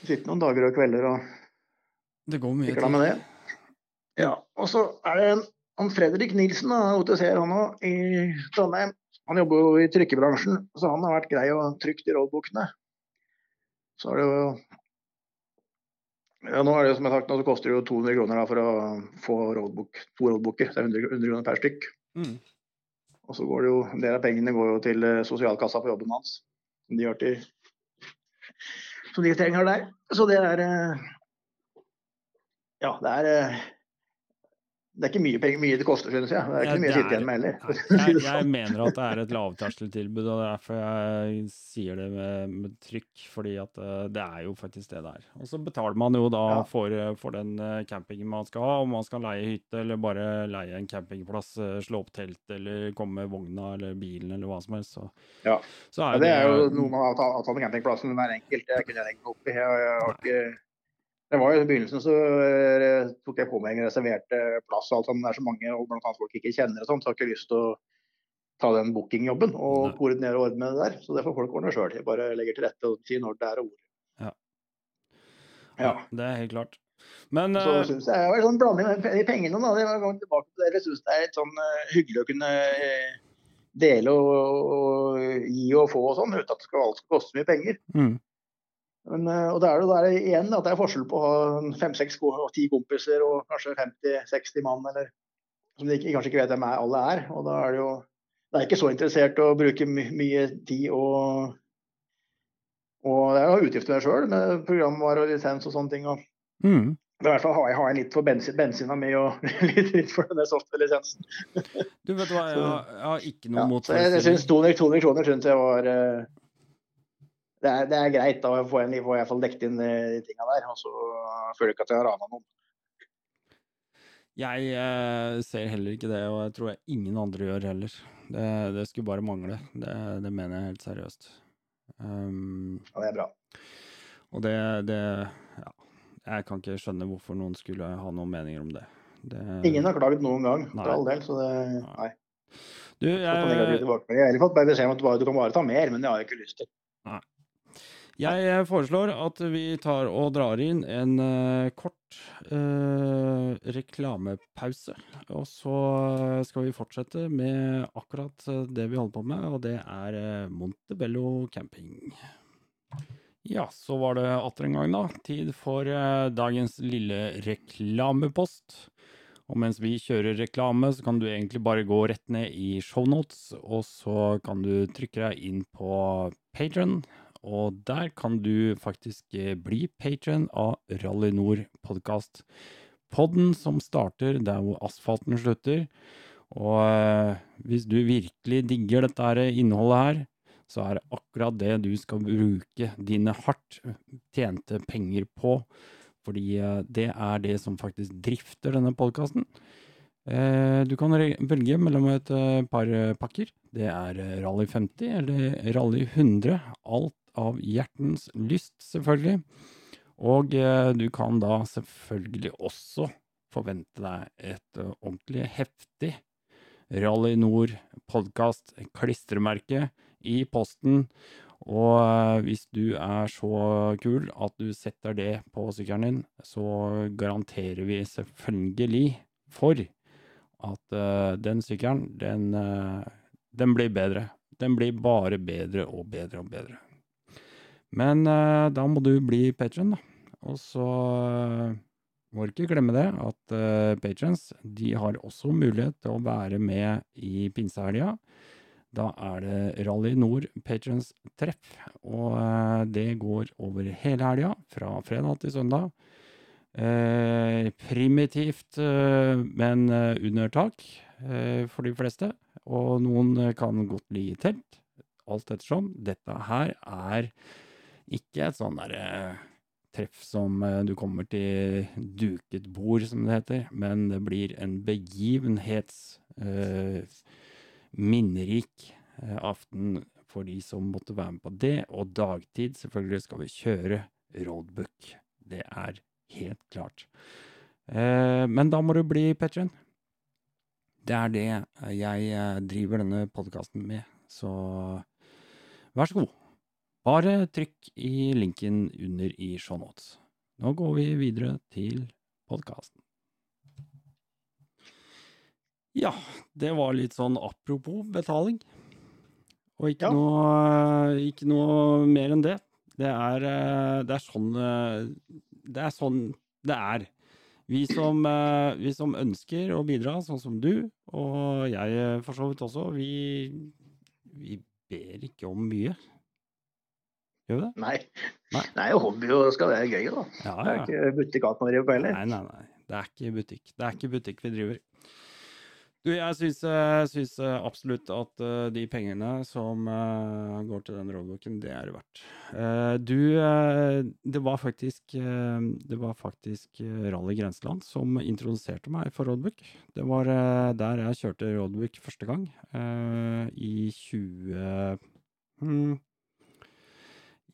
Sitter noen dager og kvelder og det går mye tid. med det. Ja, og så er det en han Fredrik Nilsen, OTC-er han òg, i Trondheim. Han jobber jo i trykkebransjen, så han har vært grei og trykt i rådbokene. Så har det jo ja, nå er det som jeg har sagt, nå så koster det jo 200 kroner da, for å få roadbook, to roadbooker. Det er 100, 100 kroner per stykk. Mm. Og så går det jo, En del av pengene går jo til eh, sosialkassa på jobben hans. Som de gjør til som de trenger der. Så det er eh, Ja, det er eh, det er ikke mye penger, mye det koster, synes jeg. Det er ikke ja, mye å sitte igjen med heller. Jeg, jeg, sånn. mener at det er et lavterskeltilbud, og det er derfor jeg sier det med, med, trykk. Fordi at eh, det er jo faktisk det det er. Og så betaler man jo da ja. for, for, den eh, campingen man skal ha, om man skal leie hytte eller bare leie en campingplass, eh, slå opp telt eller komme med vogna eller bilen eller hva som helst. Så, ja. så er det, det, er jo noe man har tatt med campingplassen hver enkelt. Det kunne jeg tenkt meg opp i. Jeg, jeg har ikke det var jo I begynnelsen så uh, tok jeg på meg en reservert plass. og alt sånt. Det er så mange og blant annet folk ikke kjenner og sånt, så har ikke lyst til å ta den bookingjobben og Nei. koordinere og ordne det der. Så det får folk ordne sjøl. Jeg bare legger til rette og sier når det er og hvor. Ja. ja. Det er helt klart. Men Så uh, syns jeg det var sånn blanding med pengene. da, det var tilbake til det. Jeg syns det er litt sånn uh, hyggelig å kunne dele og, og, gi og få og sånn, uten at det skal alt skal koste mye penger. Mm. Men, eh, og det er det der igjen at det er forskjell på å ha fem-seks og ti kompiser og kanskje 50-60 mann, eller som de kanskje ikke vet hvem alle er. Og da er det jo det er ikke så interessert å bruke my mye tid og og det er jo utgifter sjøl med programvare og lisens og sånne ting. Og mm. I hvert fall har jeg, har jeg litt for bensin, bensina mi og *laughs* litt, litt for denne software-lisensen. du vet hva, jeg har, jeg har ikke noe ja, mot Jeg, jeg syns 200 kroner synes jeg var uh, det er, det er, greit. Da får jeg, får jeg iallfall dekket inn de tinga der. Og så føler jeg ikke at jeg har rana noen. Jeg eh, ser heller ikke det, og jeg tror jeg ingen andre gjør heller. Det, det skulle bare mangle. Det, det, mener jeg helt seriøst. Um, ja, det er bra. Og det, det Ja. Jeg kan ikke skjønne hvorfor noen skulle ha noen meninger om det. det ingen har klaget noen gang, for all del, så det Nei. Du, jeg, jeg har heller fått beskjed om at du kan bare ta mer, men det har jeg ikke lyst til. Nei. Jeg foreslår at vi tar og drar inn en uh, kort uh, reklamepause. Og så skal vi fortsette med akkurat det vi holder på med, og det er uh, Montebello camping. Ja, så var det atter en gang, da. Tid for dagens lille reklamepost. Og mens vi kjører reklame, så kan du egentlig bare gå rett ned i shownotes, og så kan du trykke deg inn på Patron og der kan du faktisk eh, bli patron av Rally Nord podkast. Podden som starter der hvor asfalten slutter. Og eh, hvis du virkelig digger dette innholdet her, så er det akkurat det du skal bruke dine hardt tjente penger på. Fordi eh, det er det som faktisk drifter denne podkasten. Du kan velge mellom et par pakker. Det er Rally 50 eller Rally 100. Alt av hjertens lyst, selvfølgelig. Og eh, du kan da selvfølgelig også forvente deg et uh, ordentlig heftig Rally Nord-podkast, klistremerke, i posten. Og uh, hvis du er så kul at du setter det på sykkelen din, så garanterer vi selvfølgelig for at den sykkelen, den, den blir bedre. Den blir bare bedre og bedre og bedre. Men uh, da må du bli patron, da. Og så uh, må du ikke glemme det, at uh, patrons de har også mulighet til å være med i pinsehelga. Da er det Rally Nord patrons treff, og uh, det går over hele helga, fra fredag til søndag. Eh, primitivt, eh, men under tak eh, for de fleste. Og noen kan godt bli telt, alt ettersom. Dette her er ikke et sånn derre treff som eh, du kommer til duket bord, som det heter, men det blir en begivenhets eh, minnerik eh, aften for de som måtte være med på det. Og dagtid, selvfølgelig, skal vi kjøre roadbook. Det er helt klart. Eh, men da må du bli patron. Det er det jeg eh, driver denne podkasten med, så vær så god. Bare trykk i linken under i shownotes. Nå går vi videre til podkasten. Ja, det var litt sånn apropos betaling. Og ikke, ja. noe, ikke noe mer enn det. Det er, eh, det er sånn eh, Det er sånn det er. Vi som, eh, vi som, ønsker å bidra, sånn som du, og jeg for så vidt også, vi, vi ber ikke om mye. Gjør vi det? Nei. nei. Nei, hobby og skal være gøy, da. Ja, ja. Det er ikke butikk alt man driver på heller. Nei, nei, nei. Det er ikke butikk. Det er ikke butikk vi driver. Du, jeg syns, eh, syns eh, absolutt at uh, de pengene som går til den roadbooken, det er det verdt. Du, det var faktisk Det var faktisk Rally Grenseland som introduserte meg for roadbook. Det var der jeg kjørte roadbook første gang, i 20...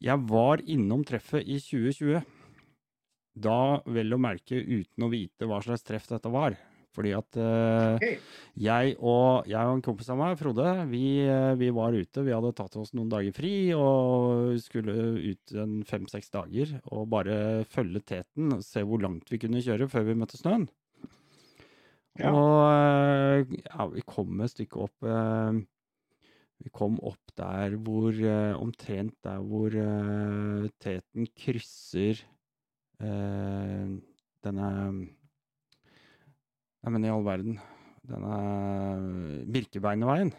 Jeg var innom treffet i 2020. Da vel å merke uten å vite hva slags treff dette var. Fordi at uh, okay. jeg, og, jeg, og, en kompis av meg, Frode, vi, uh, vi, var ute. Vi hadde tatt oss noen dager fri og skulle ut en fem-seks dager og bare følge teten og se hvor langt vi kunne kjøre før vi møtte snøen. Ja. Og uh, ja, vi kom et stykke opp vi kom opp der hvor uh, Omtrent der hvor uh, Teten krysser denne denne Neimen, i all verden. Denne Birkebeinerveien.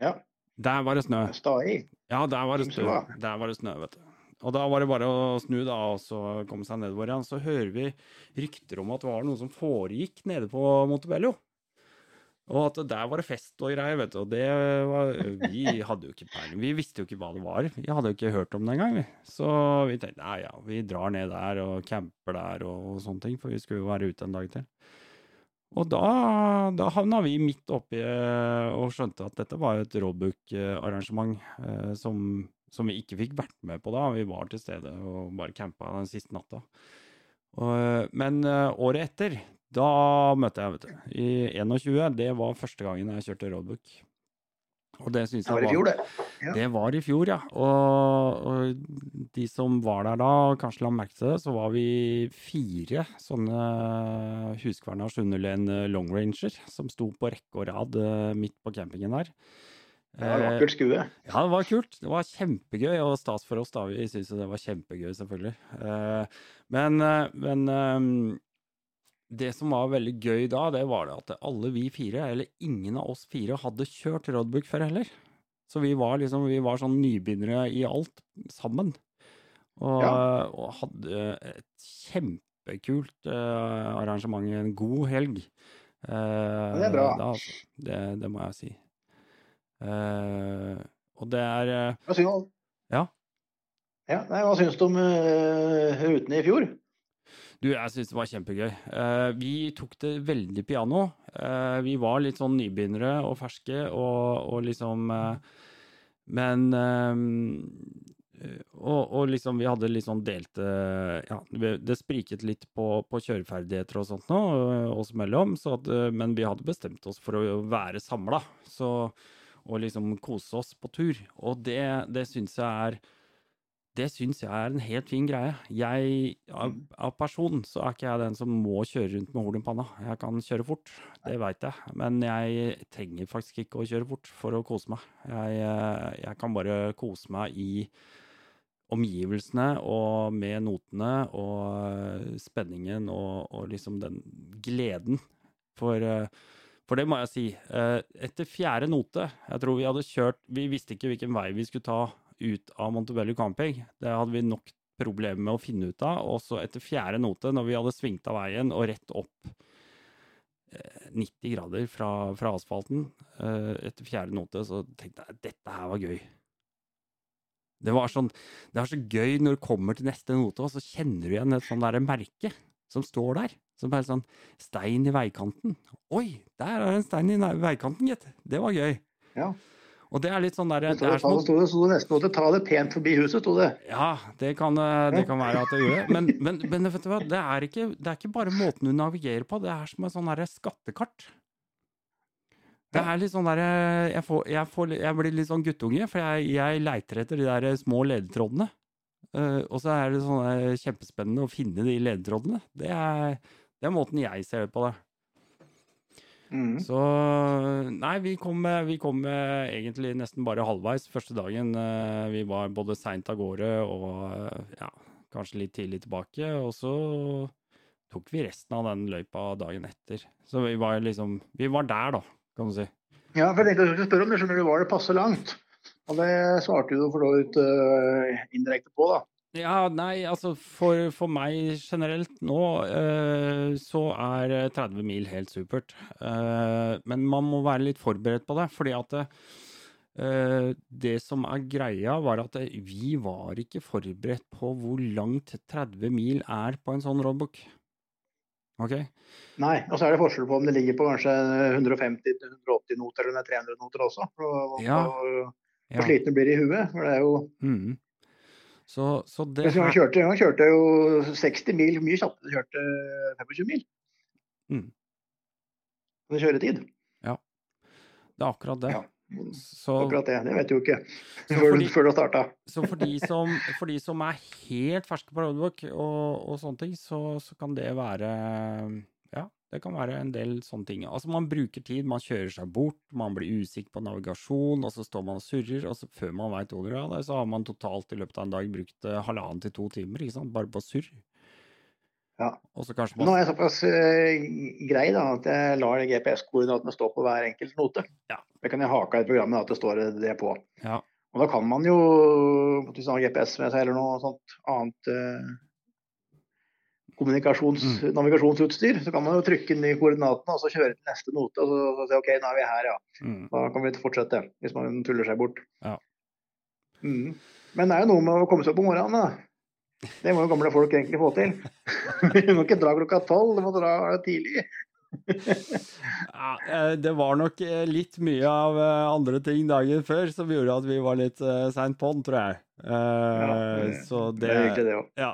Ja. Der var det snø. Stai. Ja, der var det snø. Der var det snø, vet du. Og da var det bare å snu da, og så komme seg nedover igjen. Så hører vi rykter om at det var noe som foregikk nede på Montebello. Og at der var det fest og greier, vet du. Og det var Vi hadde jo ikke peiling. Vi visste jo ikke hva det var. Vi hadde jo ikke hørt om det engang. Så vi tenkte nei ja, vi drar ned der og camper der og sånne ting, for vi skulle jo være ute en dag til. Og da, da havna vi midt oppi eh, og skjønte at dette var et roadbook-arrangement eh, som, som, vi ikke fikk vært med på da. Vi var til stede og bare campa den siste natta. Og, men eh, året etter, da møtte jeg, vet du. I 21. Det var første gangen jeg kjørte roadbook. Og det syns Det var i fjor, det. Ja. Det var i fjor, ja. Og, og de som var der da, kanskje la merke til det, så var vi fire sånne Huskverna Sunderlen long ranger som sto på rekke og rad eh, midt på campingen der. Det var Eh, vakkert skue. ja, det var kult. Det var kjempegøy, og stas for oss da. Vi syntes jo det var kjempegøy, selvfølgelig. Eh, men eh, men det som var veldig gøy da, det var det at alle vi fire, eller ingen av oss fire, hadde kjørt roadbook før heller. Så vi var liksom, vi var sånn nybegynnere i alt sammen. Og, og hadde et kjempekult uh, arrangement, en god helg. Uh, det er bra. Da, altså. det, det må jeg si. Uh, og det er eh, Hva syns, Ja. ja nei, hva syns du om rutene i fjor? Du, jeg syns det var kjempegøy. Eh, vi tok det veldig piano. Eh, vi var litt sånn nybegynnere og ferske og, og liksom eh, Men og, og liksom vi hadde litt sånn delte Ja, det spriket litt på, på kjøreferdigheter og sånt nå, oss eh, men vi hadde bestemt oss for å være samla. Og liksom kose oss på tur. Og det, det syns jeg er det syns jeg er en helt fin greie. Jeg, av, person, så er ikke jeg den som må kjøre rundt med horn i panna. Jeg kan kjøre fort, det veit jeg. Men jeg trenger faktisk ikke å kjøre fort for å kose meg. Jeg, eh, jeg kan bare kose meg i omgivelsene og med notene og eh, spenningen og, og liksom den gleden. For, eh, for det må jeg si. Etter fjerde note, jeg tror vi hadde kjørt Vi visste ikke hvilken vei vi skulle ta ut av Montebello camping. Det hadde vi nok problemer med å finne ut av. Og så etter fjerde note, når vi hadde svingt av veien og rett opp eh, 90 grader fra, fra asfalten, eh, etter fjerde note, så tenkte jeg dette her var gøy. Det var sånn, det er så gøy når du kommer til neste note, og så kjenner du igjen et sånt der merke som står der. Som bare sånn stein i veikanten. Oi, der er en stein i veikanten, gitt. Det var gøy. Ja. Og det er litt sånn der, Det det sto, sto, det, sto det nesten måtte 'ta det pent forbi huset', sto det. Ja, det kan, eh, det kan være at det gjorde. Men, men, men vet du hva, det er, ikke, det er ikke bare måten du navigerer på, det er som et sånn skattekart. Det er litt sånn der, jeg, får- jeg, får jeg blir litt sånn guttunge, for jeg, jeg leiter etter de der små ledetrådene. Eh, og så er det sånn eh, kjempespennende å finne de ledetrådene. Det er, det er måten jeg ser på det. Mm. Så Nei, vi kom, vi kom egentlig nesten bare halvveis første dagen. Eh, Vi var både seint av gårde og eh, ja, kanskje litt tidlig tilbake. Og så tok vi resten av den løypa dagen etter. Så vi var liksom Vi var der, da, kan du si. Ja, for jeg tenkte jeg skulle spørre om det, skjønner du, var det passe langt? Og det svarte du for så vidt uh, indirekte på, da. Ja, nei, altså for, for meg generelt nå eh, så er eh, 30 mil helt supert. Uh, men man må være litt forberedt på det, fordi at uh, det som er greia, var at eh, vi var ikke forberedt på hvor langt 30 mil er på en sånn roadbook. Ok? Nei, og så er det forskjell på om det ligger på kanskje 150-180 noter eller om det er 300 noter også. Og, Ja. for, Ja. slitne blir i huet. For det er jo Mhm. Så, så det han kjørte, han kjørte jo 60 mil mye kjappere enn kjørte 25 mil. Mm. Med kjøretid. Ja, Det er akkurat det. Ja. Så, Akkurat det. Det vet du jo ikke Så før, du- før du starta. Så for de som, for de som er helt ferske på roadbook og, og sånne ting, så, så kan det være det kan være en del sånne ting. Altså man bruker tid, man kjører seg bort, man blir usikker på navigasjon, og så står man og surrer, og så før man veit ordet av det, så har man totalt i løpet av en dag brukt eh, halvannen til to timer, ikke sant, bare på surr. Ja. Og så Men nå er jeg såpass uh, grei da, at jeg lar GPS-koordinatene stå på hver enkelt note. Ja. Det kan jeg hake i programmet at det står det på. Ja. Og da kan man jo, hvis man har GPS med seg eller noe sånt annet Mm. Navigasjonsutstyr, så kan man jo trykke inn i koordinatene og så kjøre til neste note og så, så si OK, nå er vi her, ja. mm, Da kan vi fortsette, hvis man tuller seg bort. Ja. Mm. Men det er jo noe med å komme seg opp om morgenen, da. Det må jo gamle folk egentlig få til. *laughs* Vi må ikke dra klokka tolv, du må dra tidlig. *laughs* ja, eh, Det var nok eh, litt mye av eh, andre ting dagen før som gjorde at vi var litt seint på'n, tror jeg. Eh, Ja, så Det er egentlig det òg. Ja.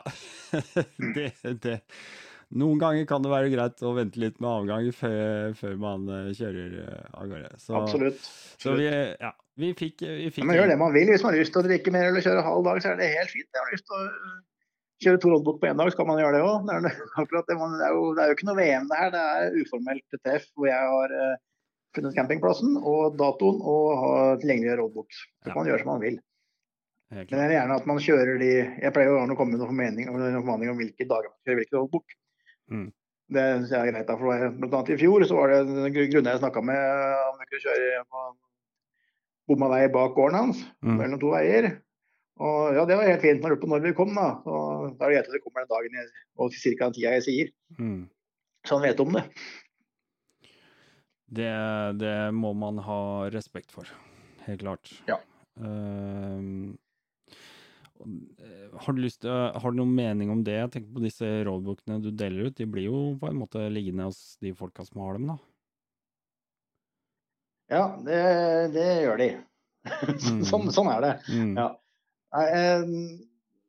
*laughs* det, det, noen ganger kan det være greit å vente litt med avgang før, før man eh, kjører eh, av gårde. Så, Absolutt. så vi, ja, vi fikk, vi fikk Man gjør det man vil. Hvis man har lyst til å drikke mer eller kjøre halv dag, så er det helt fint. Jeg har lyst til å kjøre to rollbok på én dag, så kan man gjøre det òg. Det, *laughs* det, det, det, er jo- det er jo ikke noe VM det her. Det er uformelt TF hvor jeg har funnet campingplassen og datoen og har tilgjengelige rollbooks. Så Ja. kan man gjøre som man vil. Men det jeg vil gjerne at man kjører de Jeg pleier å komme med noen formening, noen formaning om hvilke dager man kjører hvilken dagbok. Mm. Det synes jeg er greit. da, for Blant annet i fjor så var det en gru- jeg snakka med om vi kunne kjøre på bomma vei bak gården hans Mm. mellom to veier. Og ja, det var helt fint. Man lurte på når vi kom, da. Og da er det greit at det kommer den dagen jeg, og ca. den tida jeg sier. Mm. Så han vet om det. Det, det må man ha respekt for. Helt klart. Ja. Eh, har du lyst Har du noen mening om det? Jeg tenker på disse rådbokene du deler ut. De blir jo på en måte liggende hos de folka som har dem, da. Ja, det, det gjør de. *laughs* Mm. sånn, sånn er det. Mm. Ja. Jeg,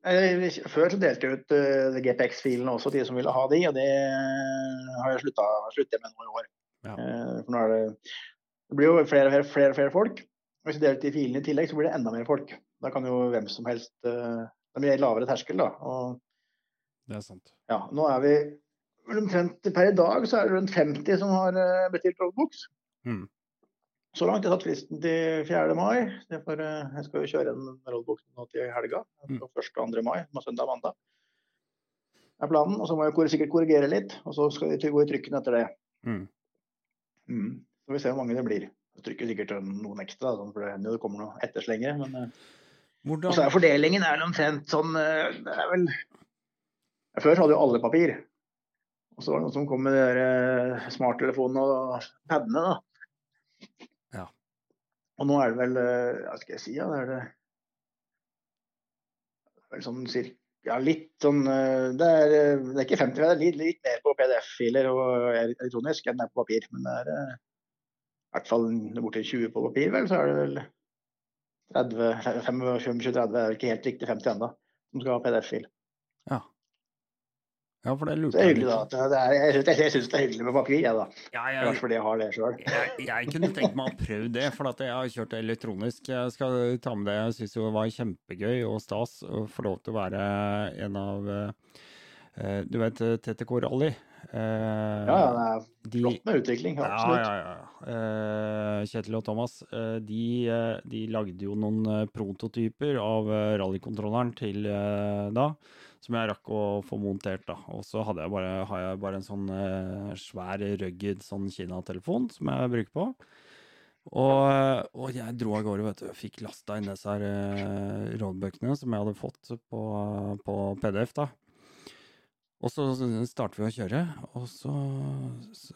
eh, jeg, før så delte jeg ut uh, GPX-filene også til de som ville ha de, og det har jeg slutta med nå i år. Ja. Uh, for nå er det, det blir jo flere og flere, flere, flere folk. Hvis du deler ut de filene i tillegg, så blir det enda mer folk. Da kan jo hvem som helst eh, Det blir lavere terskel, da. Og Det er sant. ja, nå er vi omtrent per i dag så er det rundt 50 som har eh, bestilt rollbooks. Mm. Så langt. Jeg har tatt fristen til 4. mai. Derfor, er eh, jeg skal jo kjøre en rollboks nå til helga. Mm. 1. og 2. mai, er søndag og mandag. Er planen. Og så må jeg sikkert korrigere litt. Og så skal vi gå i trykken etter det. Mm. Mm. Så vi se hvor mange det blir. Jeg trykker sikkert noen ekstra, sånn, for det hender jo det kommer noe etterslengere. Men eh, og så er fordelingen er omtrent sånn eh, Det er vel Før hadde jo alle papir. Og så var det noen som kom med de eh, smarttelefonene og padene, da. Ja. Og nå er det vel eh, Hva skal jeg si, ja, det er det vel sånn cirka ja, litt sånn Det er, det er ikke 50, det er litt, litt mer på PDF-filer og elektronisk enn det er på papir. Men det er i hvert fall borti 20 på papir, vel, så er det vel 30, 25-30, det er vel ikke helt riktig 50 ennå, som skal ha PDF-fil. Ja. Ja, for det lurte det er jeg hyggelig, da. Det er, jeg syns jeg det er hyggelig med papir, jeg, da. Ja, Kanskje fordi jeg har det sjøl. jeg, jeg kunne tenkt meg å prøve det, for at jeg har kjørt elektronisk. Jeg skal ta med det. Jeg syns det var kjempegøy og stas å få lov til å være en av eh, Du vet TTK Rally? Eh, Ja, ja, det er flott med utvikling. ja, Absolutt. ja, ja. Eh, Kjetil og Thomas, eh, de, eh, de lagde jo noen eh, prototyper av eh, rallykontrolleren til eh, da, som jeg rakk å få montert. da. Og så har jeg bare en sånn eh, svær, rugged sånn Kina-telefon som jeg bruker på. Og, eh, og jeg dro av gårde, vet du. Fikk lasta inn disse her eh, rådbøkene som jeg hadde fått på, på PDF. da. Og så starter vi å kjøre, og så, så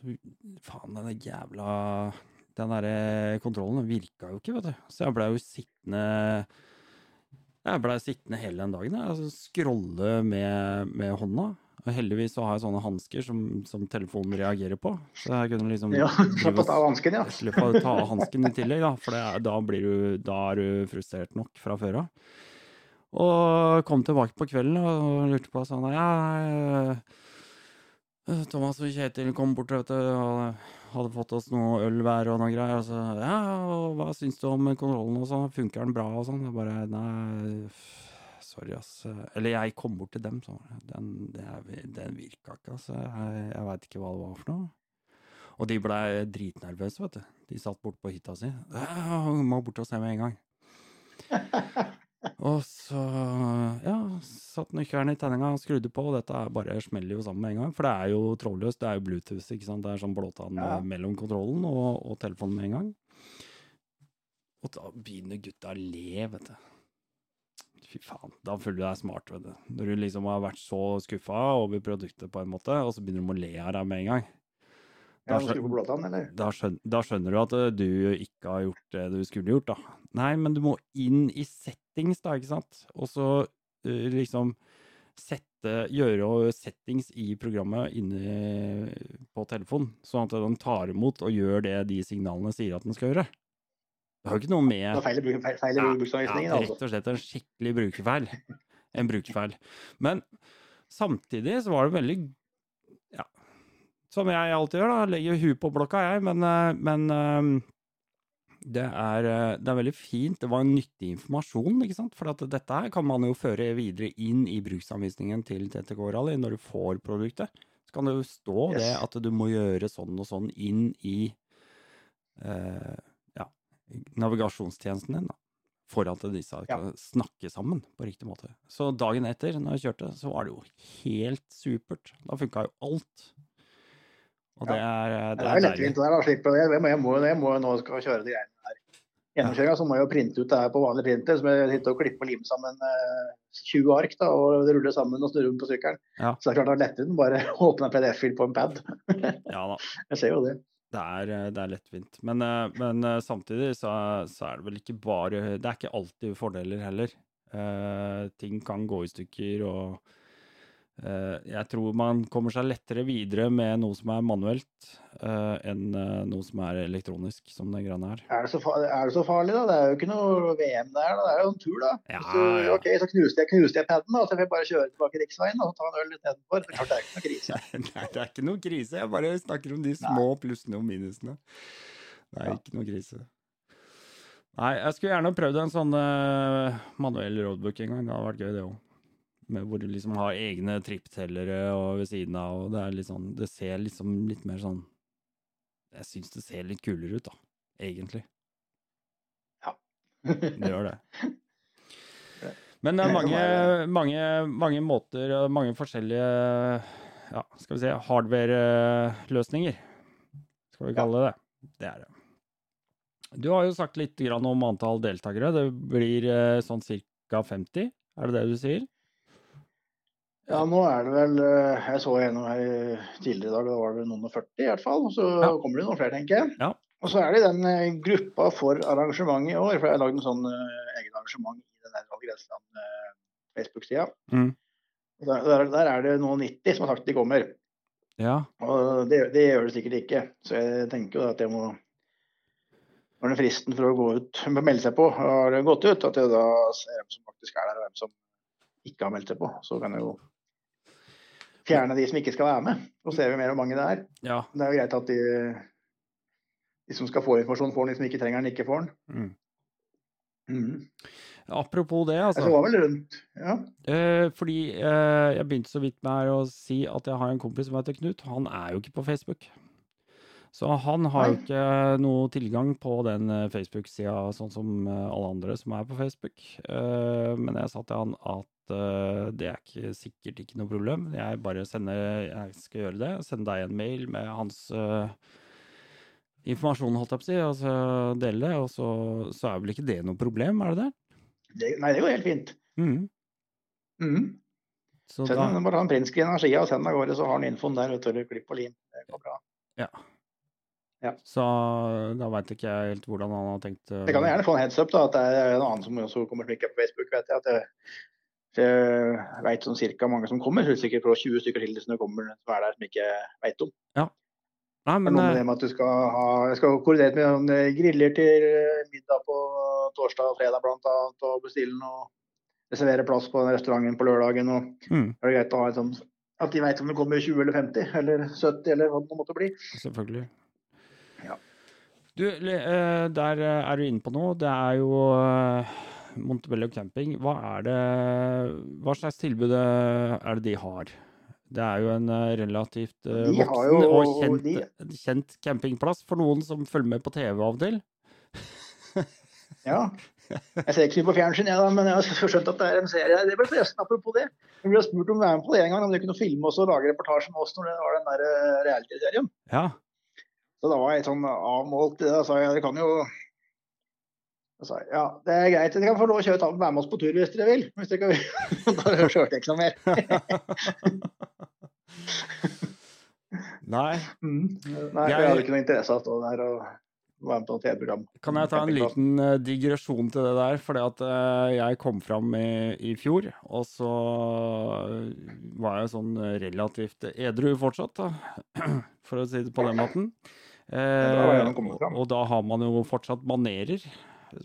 Faen, den jævla Den derre kontrollen virka jo ikke, vet du. Så jeg blei jo sittende Jeg blei sittende hele den dagen. Jeg, altså, scrolle med, med hånda. Og heldigvis så har jeg sånne hansker som, som telefonen reagerer på. Så jeg kunne liksom Ja, drive å *laughs* ta av hansken, ja. Slipp å ta av hansken i tillegg, da, for det, er- da, blir du, da er du frustrert nok fra før av. Og kom tilbake på kvelden og lurte på sånn Ja, eh, Thomas og Kjetil kom bort vet du, og hadde fått oss noe øl hver og noe greier. Og så Ja, og hva syns du om kontrollen og sånn? Funker den bra og sånn? Jeg bare Nei, sorry, ass. Eller jeg kom bort til dem, så den, den virka ikke, altså. Jeg, jeg veit ikke hva det var for noe. Og de blei dritnervøse, vet du. De satt borte på hytta si. Ja, må bort og se med en gang. *laughs* og så, ja, satt nøkkelen i tenninga og skrudde på, og dette er bare smeller jo sammen med en gang. For det er jo trådløst, det er jo Bluetooth, ikke sant. Det er sånn blåtann Ja. mellom kontrollen og, og telefonen med en gang. Og da begynner gutta å le, vet du. Fy faen, da føler du deg smart, vet du. Når du liksom har vært så skuffa over produktet på en måte, og så begynner de å le av deg med en gang. Ja, Da skjønner, på blåtann, eller? da, skjønner, da skjønner du at eh, du ikke har gjort det du skulle gjort, da. Nei, men du må inn i settings, da, ikke sant? Og så eh, liksom sette, gjøre settings i programmet inne på telefonen, sånn at den tar imot og gjør det de signalene sier at den skal gjøre. Det har jo ikke noe med Det feil, feil, feil i ja, altså. rett og slett en skikkelig brukerfeil. En brukerfeil. Men samtidig så var det veldig som jeg alltid gjør, da. Legger huet på blokka, jeg. Men, eh, men eh, det, er, eh, det er veldig fint. Det var en nyttig informasjon, ikke sant. For at dette her kan man jo føre videre inn i bruksanvisningen til TTK Rally når du får produktet. Så kan det jo stå Yes. det at du må gjøre sånn og sånn inn i eh, ja, navigasjonstjenesten din. da. For at disse Ja. snakke sammen på riktig måte. Så dagen etter, når jeg kjørte, så var det jo helt supert. Da funka jo alt. Og det er, Det det er jo lettvint der, da. Slipper det. Jeg må, jeg må, jeg må jo nå skal kjøre de greiene der. Gjennomkjøringa så må jeg jo printe ut det her på vanlig printer, så må jeg sitte og klippe og lime sammen eh, 20 ark da, og rulle sammen og snurre rundt på sykkelen. Ja. Så det er klart det er lettvint bare *laughs* åpne en PDF-fil på en pad. Ja da. *laughs* Jeg ser jo det. Det er, eh, det er lettvint. Men, eh, men eh, samtidig så, så er det vel ikke bare Det er ikke alltid fordeler heller. Uh, ting kan gå i stykker, og eh, jeg tror man kommer seg lettere videre med noe som er manuelt, eh, enn eh, noe som er elektronisk, som den greiene her. Er det, så farlig, er det så farlig, da? Det er jo ikke noe VM der, da. Det er jo en tur, da. Ja, så. OK, så knuste jeg, knuste jeg paden, da. Så får jeg bare kjøre tilbake riksveien og ta en øl istedenfor. Det er det er ikke noe krise. *laughs* Nei, det er ikke noe krise. Jeg bare snakker om de små plussene og minusene. Det er Ja. ikke noe krise. Nei, jeg skulle gjerne prøvd en sånn uh, manuell roadbook en gang. Det hadde vært gøy, det òg. Hvor du liksom har egne tripptellere og ved siden av, og det er litt sånn Det ser liksom litt mer sånn Jeg syns det ser litt kulere ut, da. Egentlig. Ja. *laughs* Det gjør det. Men det er mange, mange, mange måter og mange forskjellige ja, skal vi si, hardware-løsninger, skal vi kalle det det. Det er det. Du har jo sagt litt om antall deltakere. Det blir eh, sånn ca. 50, er det det du sier? Ja, nå er det vel eh, Jeg så en her tidligere i dag, da var det noen og 40 i hvert fall. Så Ja. kommer det noen flere, tenker jeg. Ja. Og så er det den eh, gruppa for arrangementet i år. For jeg har lagd en sånn eh, egen arrangement i den der Grenseland Facebook-sida. Mm. Der, der, der er det noen 90 som har sagt de kommer. Ja. Og det, det gjør det sikkert ikke. Så jeg tenker jo at jeg må Når den fristen for å gå ut, melde seg på har gått ut, at jeg da ser hvem som faktisk er der, og hvem som ikke har meldt seg på. Så kan jeg jo fjerne de som ikke skal være med. Så ser vi mer hvor mange det er. ja. Det er jo greit at de, de som skal få informasjon, får den. De som ikke trenger den, ikke får den. Mm. Mm. Apropos det, Altså, altså. det var vel rundt Ja. Eh, fordi eh, jeg begynte så vidt med å si at jeg har en kompis som heter Knut. Han er jo ikke på Facebook. Så han har jo ikke noe tilgang på den eh, Facebook-sida sånn som eh, alle andre som er på Facebook. Eh, men jeg sa til han at eh, det er ikke, sikkert ikke noe problem. Jeg bare sender Jeg skal gjøre det. Sende deg en mail med hans uh, informasjon, holdt jeg på å si, og så dele det. Og så, så er vel ikke det noe problem, er det det? Det, nei, det går helt fint. Mm. Mm. Så Send da, bare ta en printscreen av skia og send av gårde, så har han infoen der. vet du, klipp og lim. Det går bra. Så da veit ikke jeg helt hvordan han har tenkt uh, Jeg kan gjerne få en heads up, da, at det er en annen som også kommer til å på Facebook. vet jeg. At jeg, jeg veit sånn cirka mange som kommer. så Sikkert fra 20 stykker til som det kommer som er der som ikke veit om. Nei, Det er noe med eh, det med at du skal ha Jeg skal koordinere med noen eh, griller til eh, middag på torsdag og fredag blant annet, og bestille noe Reservere plass på den restauranten på lørdagen. og mm, er det greit å ha en sånn at de veit om det kommer 20 eller 50 eller 70 eller hva det måtte bli. Selvfølgelig. Ja. Du, eh, der eh, er du inne på noe. Det er jo eh, Montebello camping. Hva er det Hva slags tilbud eh, er det de har? Det er jo en eh, relativt eh, voksen jo- og kjent, de- kjent campingplass for noen som følger med på TV av og til. Ja. Jeg ser ikke så mye på fjernsyn, jeg da, men jeg har skjønt at det er en serie. Det ble forresten apropos det. Vi ble spurt om å være med på det en gang, om de kunne filme oss og lage reportasje med oss når det var den der reality-serien. Ja. Så da var jeg sånn avmålt. Da sa jeg dere kan jo sa ja, det er greit. Dere kan få lov å kjøre ta- være med oss på tur hvis dere vil. Hvis dere kan *laughs* Da hørte jeg ikke noe mer. *laughs* Nei. Mm. Nei, Jeg- jeg hadde ikke noe interesse av å stå der og være med på et TV-program. Kan jeg ta en liten eh, digresjon til det der? Fordi at eh, jeg kom fram i, i fjor, og så eh, var jeg sånn relativt edru fortsatt, da. *clears throat* For å si det på den måten. Eh, han og da har man jo fortsatt manerer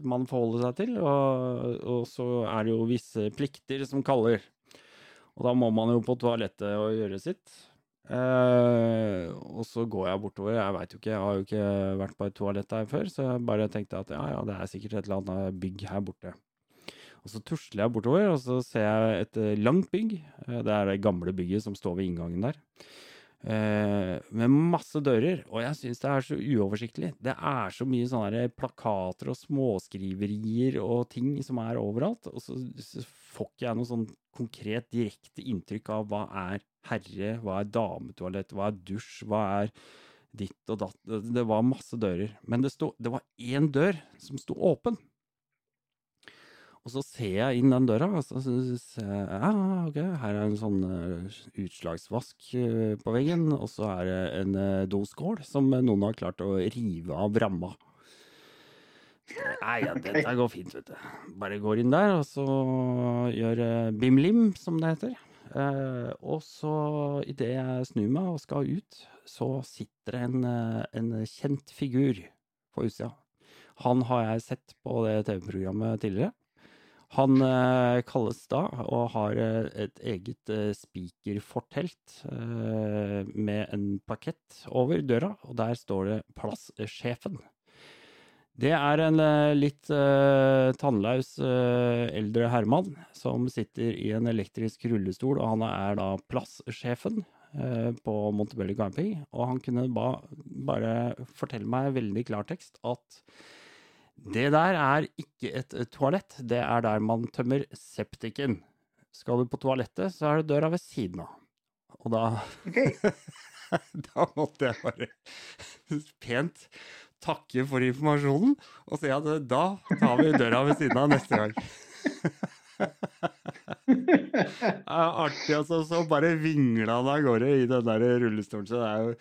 man forholder seg til, og, og så er det jo visse plikter som kaller. Og da må man jo på toalettet og gjøre sitt. Eh, og så går jeg bortover. Jeg veit jo ikke, jeg har jo ikke vært på et toalett der før, så jeg bare tenkte at ja, ja, det er sikkert et eller annet bygg her borte. Og så tusler jeg bortover, og så ser jeg et eh, langt bygg. Eh, det er det gamle bygget som står ved inngangen der. Eh, med masse dører, og jeg syns det er så uoversiktlig. Det er så mye sånne plakater og småskriverier og ting som er overalt, og så, får ikke jeg noe sånn konkret, direkte inntrykk av hva er herre, hva er dametoalett, hva er dusj, hva er ditt og datt. Det var masse dører. Men det, stod, det var én dør som sto åpen. Og så ser jeg inn den døra, og så ser jeg ja, ok, her er en sånn uh, utslagsvask uh, på veggen, og så er det en uh, doskål som noen har klart å rive av ramma. Nei, ja, dette går fint, vet du. Bare går inn der, og så gjør bim-lim, som det heter. og så, idet jeg snur meg og skal ut, så sitter det en, en kjent figur på utsida. Han har jeg sett på det TV-programmet tidligere. Han eh, kalles da, og har eh, et eget eh, spikerfortelt eh, med en pakett over døra, og der står det 'Plasssjefen'. Det er en eh, litt eh, tannlaus eldre herremann som sitter i en elektrisk rullestol, og han er da plasssjefen på Montebello camping, og han kunne ba, bare fortelle meg veldig klartekst at det der er ikke et toalett, det er der man tømmer septiken. Skal du på toalettet, så er det døra ved siden av. Og da okay. *laughs* Da måtte jeg bare pent takke for informasjonen og si at da tar vi døra ved siden av neste gang. Det er artig, altså. Så bare vingla han av gårde i den der rullestolen. Så det er jo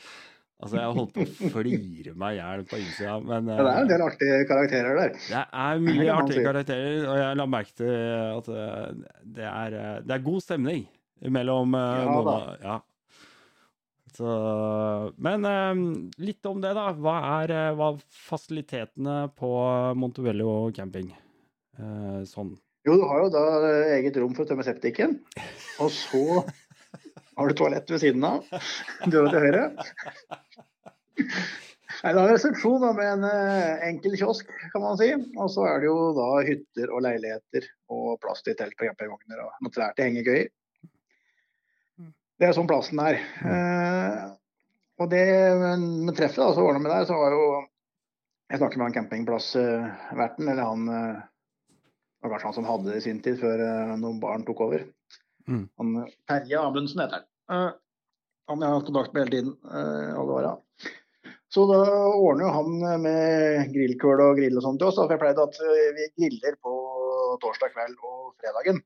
Altså, jeg holdt på å flire meg i hjel på innsida, men ja, Det er en del artige karakterer der. Det er mye artige karakterer, og jeg la merke til at eh, det er, eh, det er god stemning mellom eh, ja, noen ja. Så, men litt om det, da. Hva er hva fasilitetene på Montebello camping? sånn. Jo, du har jo da eget rom for å tømme septiken. Og så har du toalett ved siden av. Døra til høyre. Nei, Det er en resepsjon med en uh, enkel kiosk, kan man si. Og så er det jo da hytter og leiligheter og plass til telt og campingvogner og noe trær til hengekøyer. Det er sånn plassen er. Uh, og det med treffet da, så ordna med der, så var jo Jeg snakker med han campingplassverten, eller han uh, var kanskje han som hadde det i sin tid, før noen barn tok over. Mm. Han, Terje Amundsen heter han. han jeg har hatt kontakt med hele tiden. alle åra. Så da ordner jo han med grillkøl og grill og sånt til oss. For jeg pleide at eh, vi griller på torsdag kveld og fredagen.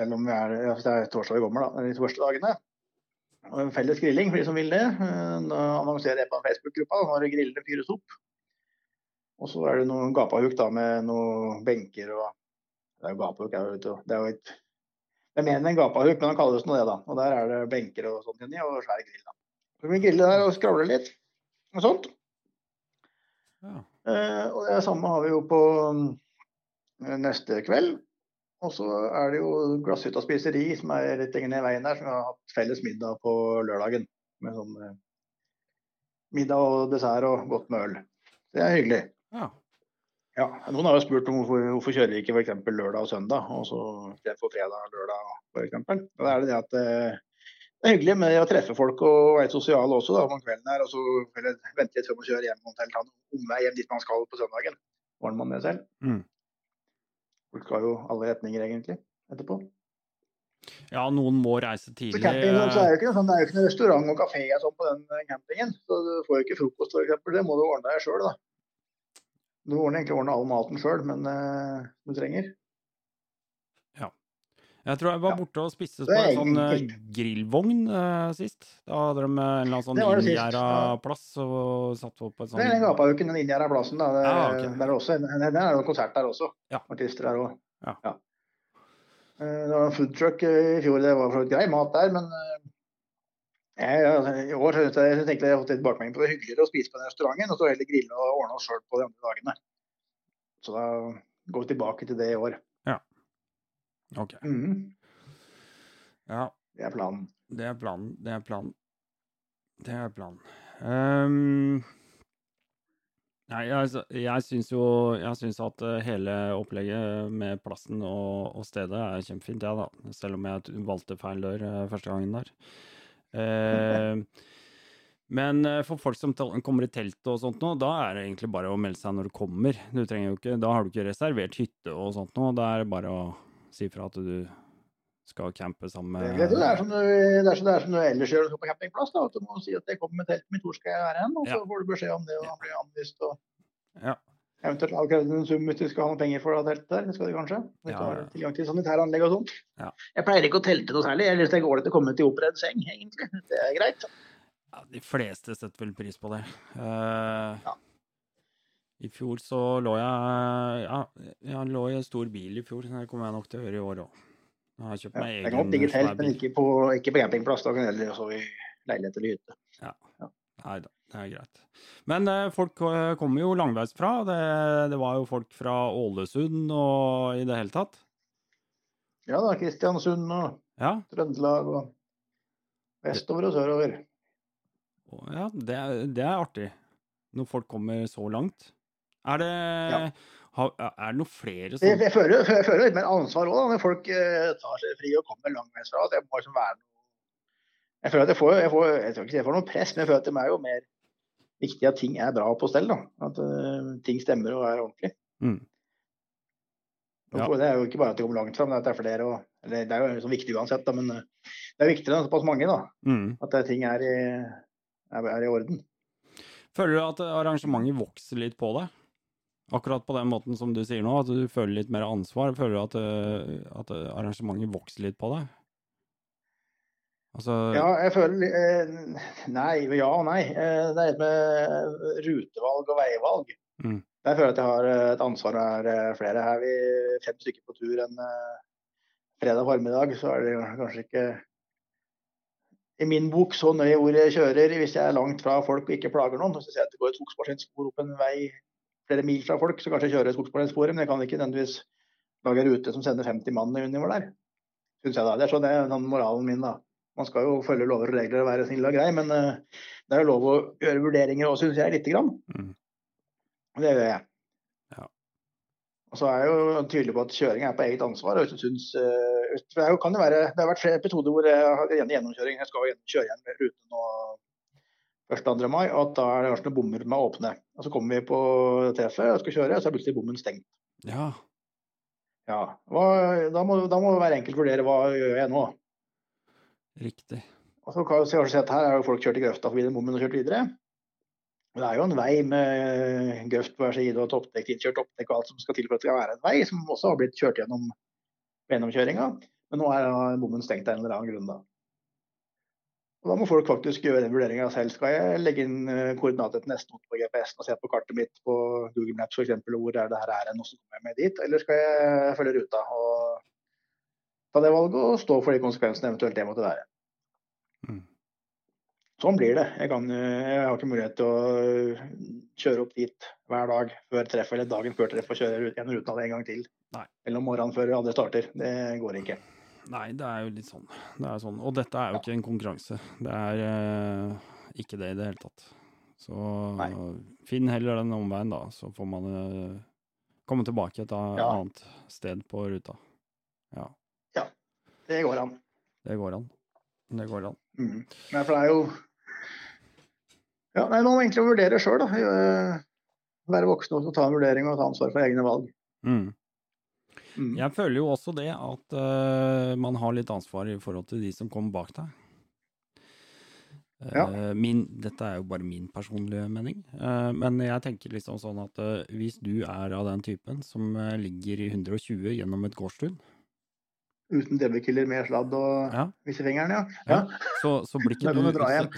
Eller om vi er, ja, det er torsdag vi kommer, da. De første dagene. Og en Felles grilling for de som vil det. Eh, da annonserer jeg på Facebook-gruppa når grillene fyres opp. Og så er det noen gapahuk da med noen benker og Det er jo gapahuk, det er jo et det er mer enn en gapahuk, men han kaller det det, da. Og der er det benker og sånt inni, og svær grill. da. Så vi griller der og skravle litt og sånt. Ja. Eh, og det samme har vi jo på eh, neste kveld. Og så er det jo Glasshytta spiseri som er litt lenger ned veien der, som har hatt felles middag på lørdagen. Med sånn eh, middag og dessert og godt med øl. Det er hyggelig. Ja. Ja. Noen har jo spurt om hvorfor, hvorfor kjører vi ikke f.eks. lørdag og søndag, og så for fredag og lørdag f.eks. Da er det det at eh, det er hyggelig med å treffe folk og være sosial også da, om kvelden her. Og så vente litt før man kjører hjem og ta en omvei hjem dit man skal på søndagen. Ordner man det selv. Mm. Folk skal jo alle retninger egentlig etterpå. Ja, noen må reise tidlig. Så camping, så er det, ikke, sånn, det er jo ikke noen restaurant og kafé sånn på den campingen. Så du får jo ikke frokost f.eks. Det må du ordne deg sjøl, da. Du må egentlig ordne all maten sjøl, men uh, du trenger. Ja. Jeg tror jeg var borte og spiste på en sånn enkelt. grillvogn uh, sist. Da hadde de en eller annen sånn inngjerda plass og satt på en sånn Det er den gapahuken, den inngjerda plassen. Da. Det, ja, okay. der er også, det er jo konsert der også. Ja. Artister der òg. Ja. ja. Det var en foodtruck i fjor, det var for grei mat der, men i år jeg, jeg jeg har fått tilbakemelding på det hyggeligere å spise på den restauranten, og så heller grille og ordne oss sjøl på de andre dagene. Så da går vi tilbake til det i år. Ok. Mm. Ja. Det er planen. Det er planen. Det er planen. Det er planen. Um, nei, jeg, jeg syns jo Jeg syns at eh, hele opplegget med plassen og, og stedet er kjempefint, jeg, ja, da. Selv om jeg valgte feil dør uh, første gangen der. Uh, men for folk som kommer i telt og sånt nå, da er det egentlig bare å melde seg når du kommer. Du trenger jo ikke, Da har du ikke reservert hytte og sånt nå. Da er det bare å si fra at du skal campe sammen med Det, er som du, det, som, det er som du ellers gjør på campingplass. Da, du må si at jeg kommer med teltet mitt, hvor skal jeg være hen? Og så ja. får du beskjed om det, og da blir anvist. og ja. Eventuelt avkrevd en sum hvis du skal ha noen penger for det teltet der. Det skal du kanskje. Hvis ja, ja. tilgang til sanitære anlegg og sånt. Ja. Jeg pleier ikke å telte noe særlig. Jeg syns det er ålreit å komme til oppredd seng, egentlig. Det er greit. Ja, de fleste setter vel pris på det. Uh, ja. I fjor så lå jeg Ja, jeg lå i en stor bil i fjor. Det kommer jeg nok til å gjøre i år òg. Jeg har kjøpt meg egen. Jeg kan godt telt, men ikke på, ikke på campingplass. Da kan jeg heller sove i leilighet eller hytte. Ja. ja. Nei da, det er greit. Men eh, folk eh, kommer jo langveisfra. Det, det var jo folk fra Ålesund og i det hele tatt. Ja da, Kristiansund og ja. Trøndelag og vestover og sørover. Ja, det, det er artig. Når folk kommer så langt. Er det ja. Er det noen flere som jeg, jeg, føler, jeg, føler, litt mer ansvar òg, når folk uh, tar seg fri og kommer langveisfra. Det må liksom være Jeg føler at jeg får, jeg får, jeg tror ikke jeg får noe press, men jeg føler at det er jo mer viktig at ting er bra på stell. da. At uh, ting stemmer og er ordentlig. Mm. Ja. Det er jo ikke bare at det kommer langt fram, det er at det er flere. Og, eller, det er jo liksom viktig uansett, da, men uh, det er viktigere enn såpass mange. da. Mm. At ting er i, er, er i orden. Føler du at arrangementet vokser litt på deg? Akkurat på den måten som du sier nå, at du føler litt mer ansvar. Føler du at, eh, at arrangementet vokser litt på deg? Altså... Ja, jeg føler eh, Nei, ja og nei. Eh, det er et med rutevalg og veivalg. Mm. Jeg føler at jeg har et ansvar når flere. Her er vi fem stykker på tur en fredag formiddag, så er det kanskje ikke i min bok så nøye hvor jeg kjører hvis jeg er langt fra folk og ikke plager noen. Hvis jeg ser at det går et skogsmaskinspor opp en vei flere mil fra folk, så kanskje jeg kjører skogsmaskinsporet, men jeg kan ikke nødvendigvis lage en rute som sender 50 mann innover der. Synes jeg da. Det er sånn, det er sånn moralen min, da. Man skal jo følge lover og regler og være snill og grei, men uh, det er jo lov å gjøre vurderinger òg, syns jeg, lite grann. Mm. Det gjør jeg. Ja. Og så er jeg jo tydelig på at kjøring er på eget ansvar. og synes, uh, det, kan jo være, det har vært flere episoder hvor jeg har gjennomkjøring. Jeg skal kjøre igjen ruten nå 1.2. mai, og at da er det kanskje noen bommer med å åpne. Og Så kommer vi på treffet og skal kjøre, og så er plutselig bommen stengt. Ja. ja. Hva, da, må, da må hver enkelt vurdere hva gjør jeg nå. Riktig. Og så kan vi se at Her har jo folk kjørt i grøfta forbi den bommen og kjørt videre. Det er jo en vei med grøft på hver side og toppdekk, innkjørt oppdekk og alt som skal til for at det skal være en vei, som også har blitt kjørt gjennom gjennomkjøringa. Men nå er bommen stengt av en eller annen grunn. da. Og Da må folk faktisk gjøre den vurderinga selv. Skal jeg legge inn eh, koordinater til neste note på GPS-en og se på kartet mitt på Google Maps f.eks. hvor er det her er og så kommer jeg med dit, eller skal jeg følge ruta og ta det valget og stå for de konsekvensene eventuelt det måtte være. Mm. Sånn blir det. Jeg, kan, jeg, har ikke mulighet til å kjøre opp dit hver dag før treff, eller dagen før treff og kjøre gjennom ruta en gang til. Nei. Eller om morgenen før andre starter. Det går ikke. Nei, det er jo litt sånn. Det er sånn. Og dette er jo ikke en konkurranse. Det er eh, ikke det i det hele tatt. Så Nei. finn heller den omveien, da, så får man eh, komme tilbake et ja. annet sted på ruta. Ja. Det går an. Det går an. Det går an. Mm. Nei, for det er jo Ja, nei, man må egentlig vurdere sjøl, da. Være voksen og ta en vurdering og ta ansvar for egne valg. Mm. Mm. Jeg føler jo også det at uh, man har litt ansvar i forhold til de som kommer bak deg. Ja. Uh, min, dette er jo bare min personlige mening, uh, men jeg tenker liksom sånn at hvis du er av den typen som ligger i 120 gjennom et gårdstun Uten DB-killer med sladd og ja. vissefingeren, ja. ja. Så, så, blir du, så,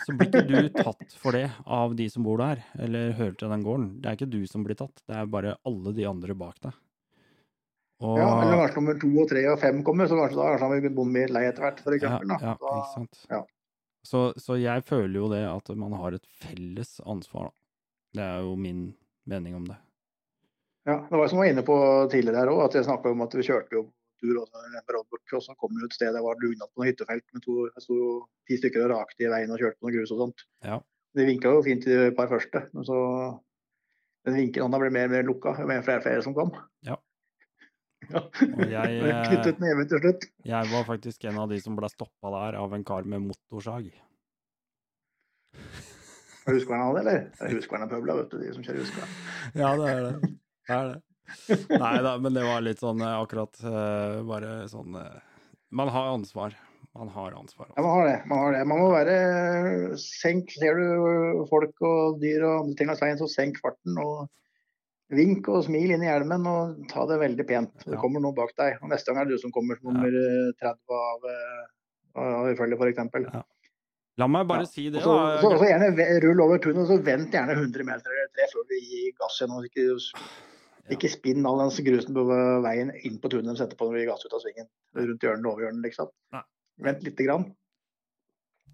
så, blir ikke du tatt for det av de som bor der, eller hører til den gården. Det er ikke du som blir tatt, det er bare alle de andre bak deg. Og... Ja, eller kanskje nummer to og tre og fem kommer, så kanskje da kanskje vi bonden mer lei etter hvert. For eksempel, ja, ja, ikke sant. Ja. Så, så, jeg føler jo det at man har et felles ansvar, da. Det er jo min mening om det. Ja, det var som jeg var inne på tidligere her òg, at jeg snakka om at vi kjørte jo tur og så kom vi ut et sted det var dugnad på noe hyttefelt med to, sto ti stykker og rakte i veien og kjørte på noe grus og sånt. Ja. De vinka jo fint i de par første, men så den vinkelhånda ble mer og mer lukka jo flere flere som kom. Ja. ja. Og jeg, *laughs* Knyttet neven til slutt. jeg var faktisk en av de som ble stoppa der av en kar med motorsag. Husker han det, eller? Det er Huskverna-pøbla, vet du, de som kjører huskvern. Ja, det er det. Det er det. *laughs* Nei da, men det var litt sånn eh, akkurat eh, bare sånn eh, Man har ansvar. Man har ansvar. Ja, man har det. Man har det. Man må være Senk, ser du folk og dyr og andre ting langs veien, så senk farten. og Vink og smil inn i hjelmen og ta det veldig pent. Det kommer noe bak deg. og Neste gang er det du som kommer som nummer eh, 30 av, av ifølge, f.eks. Ja. La meg bare Ja. si det, så, så, da. så gjerne rull over tunet og så vent gjerne 100 meter eller tre før du gir gass igjen. og Ikke, ikke spinn all den grusen på veien inn på tunet de setter på når de gir gass ut av svingen. Rundt hjørnet over hjørnet, liksom. Nei. Vent lite grann.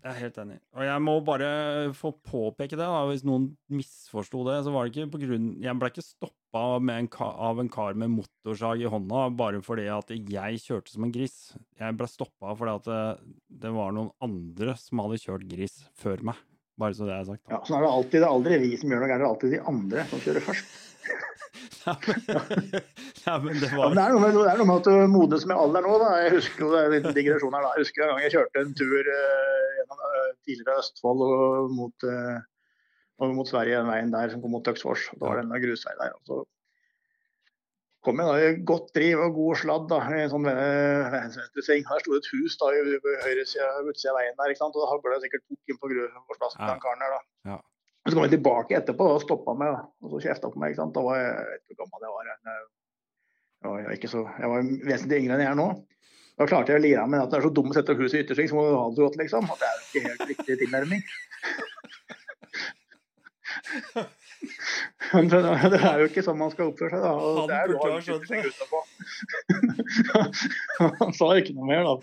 Jeg er helt enig. Og jeg må bare få påpeke det, da. Hvis noen misforsto det, så var det ikke på grunn Jeg ble ikke stoppa av en kar med motorsag i hånda bare fordi at jeg kjørte som en gris. Jeg ble stoppa fordi at det, det var noen andre som hadde kjørt gris før meg. Bare så det er sagt. Ja, sånn er det alltid. Det er aldri vi som gjør noe gærent, det er alltid de andre som kjører først. Ja, men, det, var... Ja, men det, er med, det er noe med at du modnes med alder nå. Da. Jeg husker jo det er en liten digresjon her da. Jeg husker en gang jeg kjørte en tur eh, gjennom eh, tidligere Østfold og mot, eh, og mot Sverige, den veien der som kom mot Tøksfors. Da var det en grusvei der. Og så kom jeg da i godt driv og god sladd da, i en sånn eh, venstresving. Her sto det et hus da i høyresida av veien der, ikke sant? og da hagla det sikkert bukk inn på grusplassen til Ja. den karen der. da. Ja. Og Så kom jeg tilbake etterpå og stoppa meg og så kjefta på meg. ikke sant? Da var jeg, jeg vet ikke hvor gammel jeg var. Jeg var, ikke så, jeg var vesentlig yngre enn jeg er nå. Da klarte jeg å lire av meg at det er så dumt å sette huset i yttersving, så må du ha det så godt, liksom. At det er ikke helt riktig tilnærming. *laughs* *laughs* Det det er jo ikke sånn man skal oppføre seg, da. Og Han det er lov ha å yttersving utapå. Han sa ikke noe mer, da.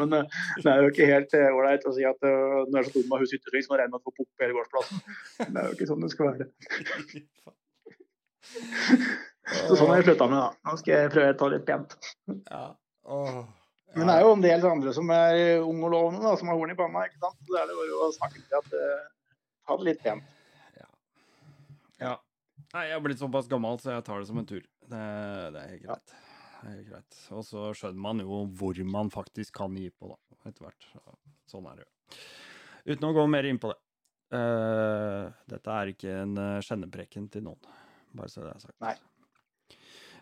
Men eh, det er jo ikke helt eh, ålreit å si at uh, når det er så dumt å ha hus så må du regne med å få pukk på hele gårdsplassen. Det er jo ikke sånn det skal være. *laughs* Så sånn har jeg slutta med, da. Nå skal jeg prøve å ta litt pent. Ja. Åh. Men det er jo en del andre som er unge og lovende, da, som har horn i panna. ikke sant? Så er det bare å snakke til at uh, ta det litt pent. Nei, jeg har blitt såpass gammel, så jeg tar det som en tur. Det, det er helt greit. Det er helt greit. Og så skjønner man jo hvor man faktisk kan gi på, da, etter hvert. Sånn er det jo. Uten å gå mer inn på det. Uh, dette er ikke en uh, skjennepreken til noen, bare så det er sagt. Nei.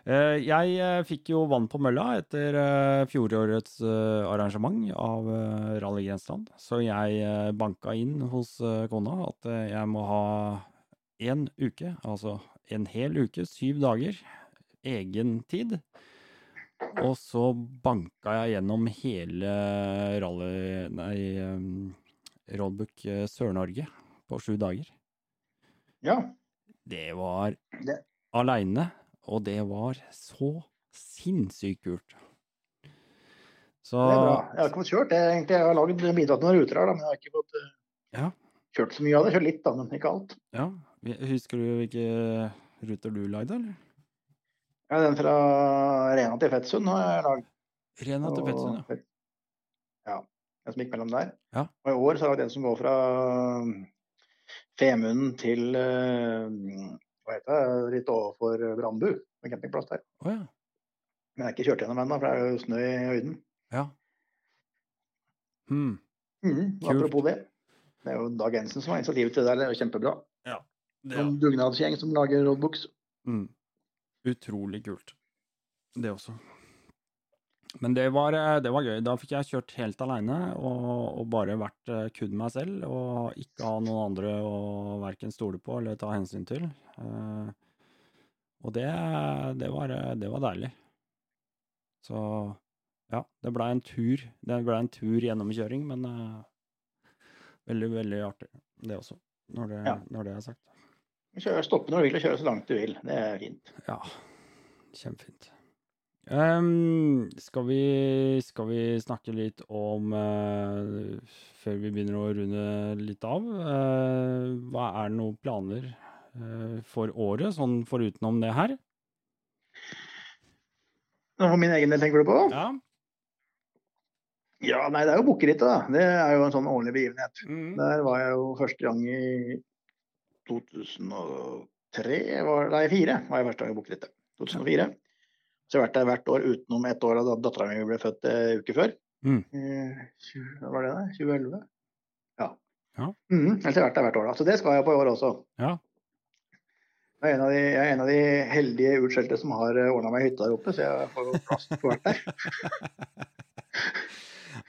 Eh, jeg eh, fikk jo vann på mølla etter eh, fjorårets eh, arrangement av Rally Grensland, så jeg eh, banka inn hos eh, kona at eh, jeg må ha én uke, altså en hel uke, syv dager, egen tid. Og så banka jeg gjennom hele rally... Nei, um, Roadbook eh, Sør-Norge på sju dager. Ja. Det var Det- aleine, og det var så sinnssykt kult. Så Det er bra. Jeg har ikke fått kjørt det, egentlig. Jeg har laget, bidratt til noen ruter her, da, men jeg har ikke fått eh, Ja. kjørt så mye av det. Kjørt litt, da, men ikke alt. Ja. Husker du hvilke ruter du lagde, eller? Ja, den fra Rena til Fettsund har jeg lagd. Rena til Fettsund, ja. ja. Den som gikk mellom der. Ja. Og i år så har jeg en som går fra um, Femunden til uh, hva heter det, litt overfor Brandbu, med campingplass der. Oh, ja. Men jeg har ikke kjørt gjennom ennå, for det er jo snø i høyden. ja. Hmm. Mm, apropos det. Det er jo Dag Jensen som har initiativet til det der, det er jo kjempebra. Det, ja. dugnadsgjeng som lager roadbooks. Mm. Utrolig kult. Det også. Men det var, eh, det var gøy. Da fikk jeg kjørt helt aleine og, og bare vært eh, kun meg selv. Og ikke ha noen andre å verken stole på eller ta hensyn til. Eh, og det, det, var, det var deilig. Så ja, det blei en tur. Det blei en tur gjennomkjøring, men uh, veldig, veldig artig, det også. Når det, Ja. når det er sagt. Kjøre, stoppe når du vil og kjøre så langt du vil. Det er fint. Ja, kjempefint. Um, skal, vi, skal vi snakke litt om uh, Før vi begynner å runde litt av, uh, hva er det noen planer uh, for året, sånn forutenom det her? For min egen del, tenker du på? Ja. Ja, nei, det er jo Bukkerittet, da. Det er jo en sånn årlig begivenhet. Mm. Der var jeg jo første gang i 2003, var, nei, 2004 var jeg første gang i Bukkerittet. 2004. Så jeg har vært der hvert år utenom ett år da dattera mi ble født en uke før. Mm. Eh, Hva var det da? 2011? Ja. Ja. Mhm, jeg har vært der hvert år, da. Så det skal jeg på i år også. Ja. Jeg er en av de, jeg er en av de heldige utskjelte som har ordna meg hytte der oppe, så jeg får jo plass til å være der. *laughs*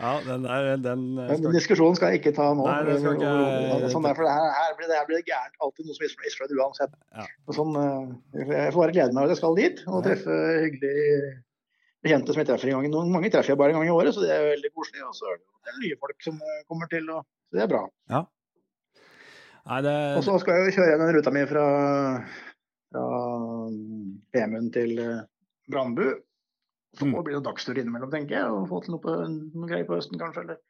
ja, den der, den skal... Men diskusjonen skal jeg ikke ta nå. Nei, det skal ikke- og- Sånn der, for her, her, blir det, her blir det gærent. Alltid noe som er misfornøyd uansett. Ja. Sånn, eh, jeg får bare glede meg over at jeg skal dit og treffe hyggelige bekjente som jeg treffer en gang. Noen mange treffer jeg bare en gang i året, så det er veldig koselig. Og så er det nye folk som eh, kommer til, og, så det er bra. Nei, det Og så skal jeg jo kjøre den ruta mi fra, fra Femund til eh, Brandbu. Så må det bli noen dagstur innimellom, tenker jeg, og få til noe, på, noe greier på høsten kanskje. Eller.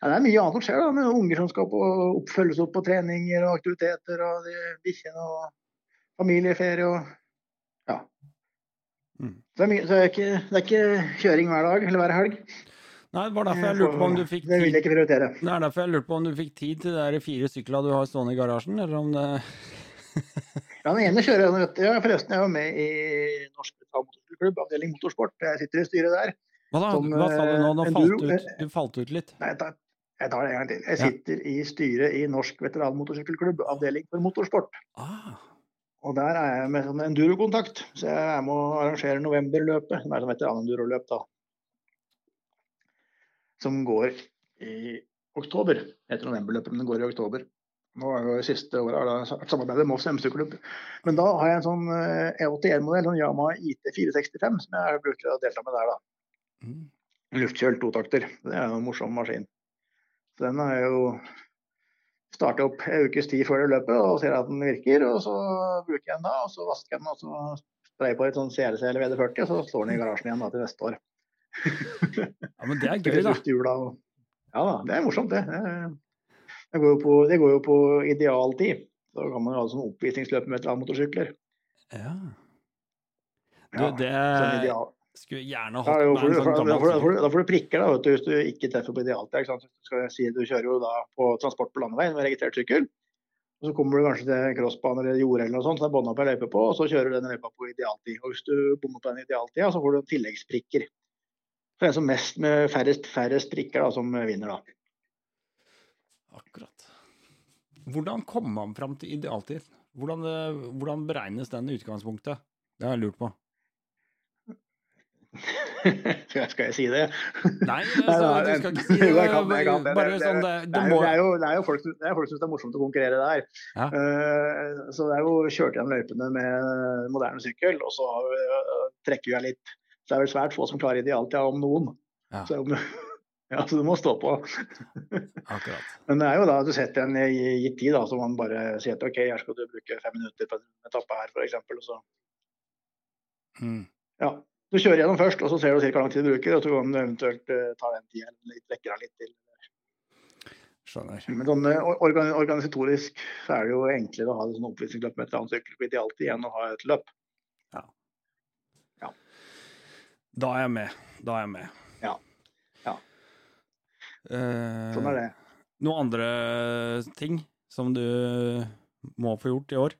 Ja, det er mye annet som skjer, da, med unger som skal på, oppfølges opp på treninger og aktiviteter, og bikkjene og familieferie og ja. Mm. Så det er, mye, det er, ikke, det er ikke kjøring hver dag eller hver helg. Nei, det var derfor jeg lurte på om du fikk tid. Det vil jeg ikke prioritere. Det er derfor jeg lurte på om du fikk tid til de fire syklene du har stående i garasjen, eller om det Ja, den ene kjører jeg, vet du. Ja, forresten, jeg var med i Norsk Motorsykkelklubb, avdeling motorsport. Jeg sitter i styret der. Hva da? Som, Hva sa du nå? Nå eh, falt ut. Du falt ut litt. Nei, jeg tar, jeg tar det en gang til. Jeg Ja. i styret i Norsk veteranmotorsykkelklubb, avdeling for motorsport. Ah, Og der er jeg med sånn endurokontakt. Så jeg er med å arrangere novemberløpet, som er sånn veteranenduroløp, da. Som går i oktober. Heter novemberløpet, men det går i oktober. Nå er det Siste året har vært samarbeidet med Moss MC-klubb. Men da har jeg en sånn eh, E81-modell, sånn Yamaha IT465, som jeg bruker å delta med der. da. mm. Luftkjølt totakter. Det er jo en morsom maskin. Så den har jeg jo startet opp en ukes tid før det løpet og ser at den virker. Og så bruker jeg den da, og så vasker jeg den og så sprayer på litt sånn CLC eller VD40, og så står den i garasjen igjen da til neste år. Ja, men det er *laughs* gøy, da. Ja da, det er morsomt det. Det- Det går jo på, det går jo på idealtid. Da kan man jo ha sånn oppvisningsløp med et eller Ja. Du, Ja, det ja, skulle gjerne hatt er med en sånn gammel da, får du- da får du prikker da, vet du, hvis du ikke treffer på idealtid. Ikke sant? Så skal jeg si, du kjører jo da på transport på landeveien med registrert sykkel. Og så kommer du kanskje til en crossbane eller jord eller noe sånt, så er bånda på ei løype på, og så kjører du den løypa på idealtid. Og hvis du bommer på den idealtida, så får du tilleggsprikker. Det er som mest med færrest, færrest prikker da, som vinner, da. Akkurat. Hvordan kom man fram til idealtid? Hvordan, eh, hvordan beregnes den i utgangspunktet? Det har jeg lurt på. *laughs* skal, jeg, si det? Nei, *laughs* altså, du skal ikke si jo, det. *laughs* jeg kan det, jeg kan det. Det- sånn det, Det det er, må jo- er jo, det er jo folk, som- det syns det er morsomt å konkurrere der. Ja. Uh, så det er jo kjørt igjen løypene med moderne sykkel, og så uh, trekker jeg litt. Så det er vel svært få som klarer idealtida, om noen. Ja. Så, ja, så du må stå på. Akkurat. *laughs* Men det er jo da du setter en gitt tid, da, så man bare sier at OK, her skal du bruke fem minutter på en etappe her, f.eks. Og så Mm. ja. Du kjører gjennom først, og så ser du ca. hvor lang tid du bruker, og så kan du eventuelt uh, ta den tida litt- trekke deg litt til. Skjønner. Men sånn eh, organ organisatorisk så er det jo enklere å ha det sånn oppvisningsløp med et annet sykkel i alltid enn å ha et løp. Da er jeg med. Da er jeg med. Ja. Ja. Eh, Sånn er det. Noen andre ting som du må få gjort i år?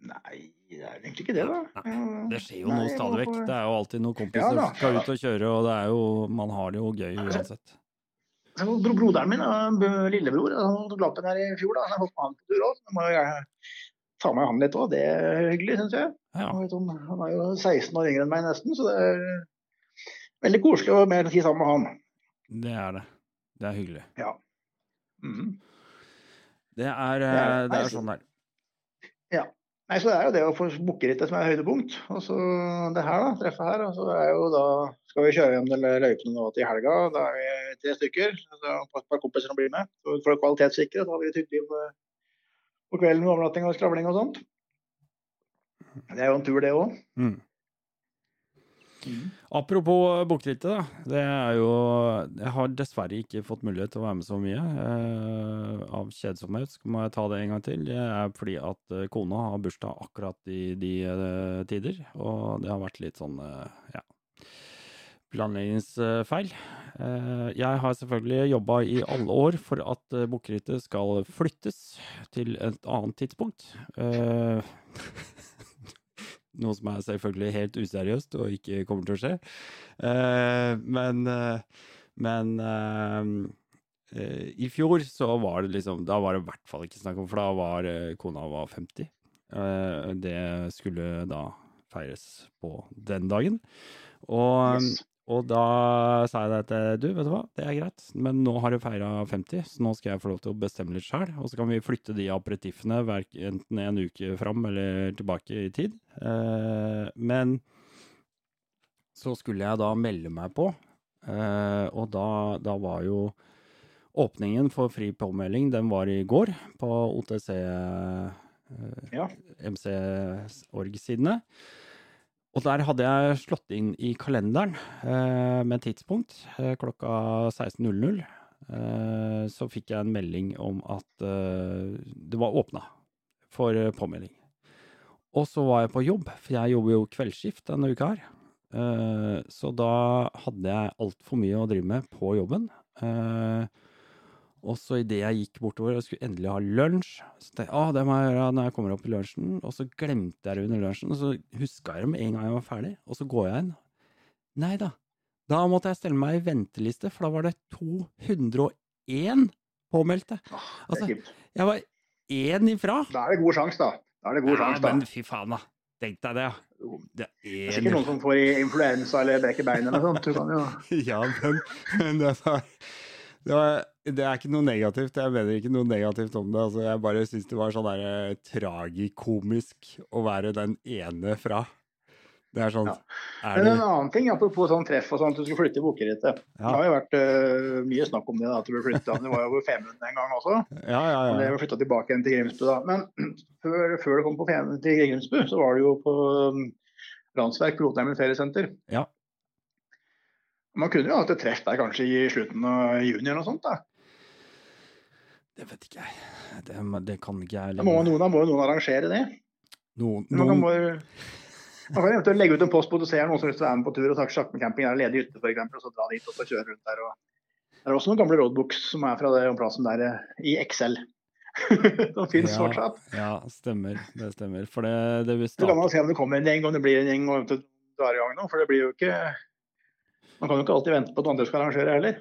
Nei, det er egentlig ikke det, da. Nei, Det skjer jo Nei, noe stadig vekk. Det er jo alltid noen Ja kompiser da, som skal ut og kjøre, og det er jo, man har det jo gøy uansett. Bro- Broderen min, lillebror, han tok lappen her i fjor. da, Han har fått med han på tur òg. jeg må jo jeg ta med han litt òg. Det er hyggelig, syns jeg. Ja. Han han er jo 16 år yngre enn meg nesten, så det er veldig koselig å mer si sammen med han. Det er det. Det er hyggelig. Mhm. Det er, Det er- eh, det er sånn det sånn Ja. Nei, så Det er jo det å få bukkerittet som er høydepunkt. Og så det her, da. Treffet her. Og så er jo da skal vi kjøre gjennom løypene nå til helga. Da er vi tre stykker. Så et par kompiser som blir med. Så for å kvalitetssikre Da har vi litt hyggelig på kvelden med overnatting og skravling og sånt. Det er jo en tur, det òg. Mm. Mm. Apropos bukrittet, da. Det er jo Jeg har dessverre ikke fått mulighet til å være med så mye. Eh, av kjedsomhet så må jeg ta det en gang til. Det er fordi at eh, kona har bursdag akkurat i de uh, tider. Og det har vært litt sånn ja planleggingsfeil. Jeg har selvfølgelig jobba i alle år for at uh, skal flyttes til et annet tidspunkt. *laughs* Noe som er selvfølgelig helt useriøst og ikke kommer til å skje. Uh, men uh, men uh, i fjor så var det liksom Da var det i hvert fall ikke snakk om, for da var kona var 50. det skulle da feires på den dagen. Og yes. Og da sa jeg at du, vet du hva, det er greit, men nå har du feira 50, så nå skal jeg få lov til å bestemme litt sjøl. Og så kan vi flytte de aperitiffene enten en uke fram eller tilbake i tid. Eh, men så skulle jeg da melde meg på, eh, og da, da, var jo åpningen for fri påmelding, den var i går på OTC eh, ja. MC-org-sidene. Og der hadde jeg slått inn i kalenderen eh, med tidspunkt eh, klokka 16.00. Eh, så fikk jeg en melding om at eh, det var åpna for eh, påmelding. Og så var jeg på jobb, for jeg jobber jo kveldsskift denne uka her. Eh, så da hadde jeg altfor mye å drive med på jobben. Eh, og så idet jeg gikk bortover og skulle endelig ha lunsj, så tenkte jeg ah, det må jeg gjøre når jeg kommer opp i lunsjen. Og så glemte jeg det under lunsjen, og så huska jeg det med en gang jeg var ferdig. Og så går jeg inn. Nei da. Da måtte jeg stelle meg i venteliste, for da var det 201 påmeldte. Altså, jeg var én ifra. Da er det god sjanse, da. Da er det god ja, sjanse, da. Men fy faen, da. Tenk deg det. Det er, det er sikkert noen som får influensa eller brekker beinet eller noe sånt. Du kan jo *laughs* Ja, men, men det, er, det var det er ikke noe negativt. Jeg mener ikke noe negativt om det. Altså, jeg bare syns det var sånn der, eh, tragikomisk å være den ene fra. Det er sånn ja. er Men en annen ting, apropos sånn treff og sånn, at du skulle flytte i Bukkerittet. Ja. Det har jo vært uh, mye snakk om det, da, at du ble flytta. Det var jo over Femunden en gang også. Ja, ja, ja. Og det ble flytta tilbake igjen til Grimsbu, da. Men *clears throat* før, før det kom på Femund til Grimsbu, så var det jo på um, Landsverk Rotheimen feriesenter. Ja. Man kunne jo hatt et treff der kanskje i slutten av juni eller noe sånt. da. Det vet ikke jeg. Det, det kan ikke jeg Da må noen, må noen arrangere det. Noen, noen... Man, kan bare, man legge ut en post på du ser noen som vil være med på tur og snakke sjakkecamping er ledig ute, f.eks. Og så dra dit og så kjøre rundt der. Og... Det er også noen gamle roadbooks som er fra det plassen der eh, i Excel. *laughs* som finnes ja, fortsatt. Ja, stemmer. Det stemmer. For det, det vil starte... Så kan se om det kommer en gjeng, om det blir en gjeng og eventuelt drar i gang noe. For det blir jo ikke Man kan jo ikke alltid vente på at andre skal arrangere heller.